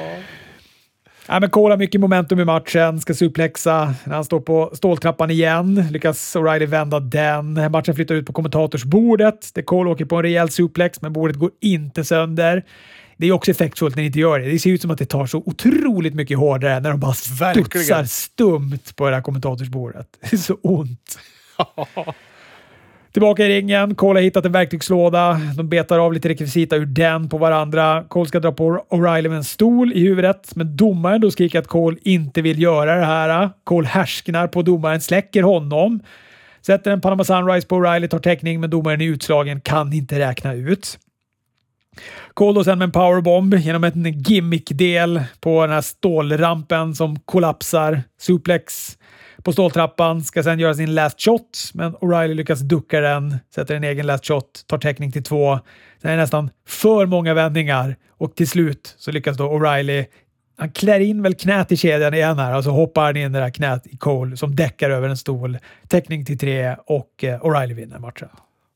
Ja, men Cole har mycket momentum i matchen, ska suplexa när han står på ståltrappan igen. Lyckas O'Reilly vända den. Matchen flyttar ut på kommentatorsbordet där Cole åker på en rejäl suplex, men bordet går inte sönder. Det är också effektfullt när det inte gör det. Det ser ut som att det tar så otroligt mycket hårdare när de bara studsar stumt på det här kommentatorsbordet. Det är så ont. Tillbaka i ringen. Cole har hittat en verktygslåda. De betar av lite rekvisita ur den på varandra. Cole ska dra på O'Reilly med en stol i huvudet, men domaren då skriker att Cole inte vill göra det här. Cole härsknar på domaren, släcker honom. Sätter en Panama Sunrise på O'Reilly, tar täckning, men domaren är utslagen, kan inte räkna ut. Cole då sen med en powerbomb genom en gimmick-del på den här stålrampen som kollapsar. Suplex på ståltrappan, ska sen göra sin last shot, men O'Reilly lyckas ducka den, sätter en egen last shot, tar täckning till två. Sen är det nästan för många vändningar och till slut så lyckas då O'Reilly han klär in väl knät i kedjan igen här och så hoppar han in det där knät i Cole som däckar över en stol. Täckning till tre och eh, O'Reilly vinner matchen.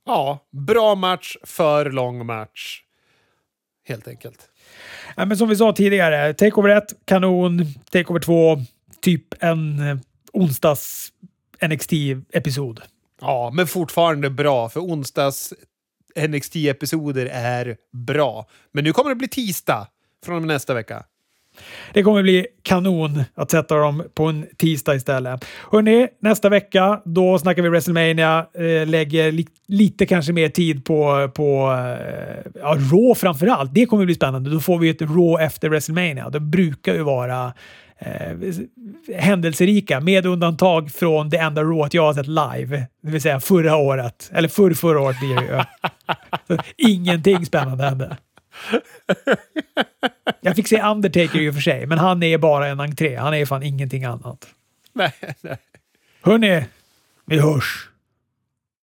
Ja, bra match, för lång match. Helt enkelt. Ja, men som vi sa tidigare, Takeover 1, kanon. Takeover 2, typ en onsdags NXT-episod. Ja, men fortfarande bra, för onsdags NXT-episoder är bra. Men nu kommer det bli tisdag från och med nästa vecka. Det kommer bli kanon att sätta dem på en tisdag istället. Hörrni, nästa vecka då snackar vi WrestleMania. Eh, lägger li lite kanske mer tid på, på eh, ja, Raw framför allt. Det kommer bli spännande. Då får vi ett Raw efter WrestleMania. Det brukar ju vara händelserika med undantag från det enda Rawet jag har sett live, det vill säga förra året. Eller förr, förra året blir det ju. Så, ingenting spännande hände. Jag fick se Undertaker i och för sig, men han är bara en entré. Han är fan ingenting annat. Nej, nej. Hörni, vi hörs!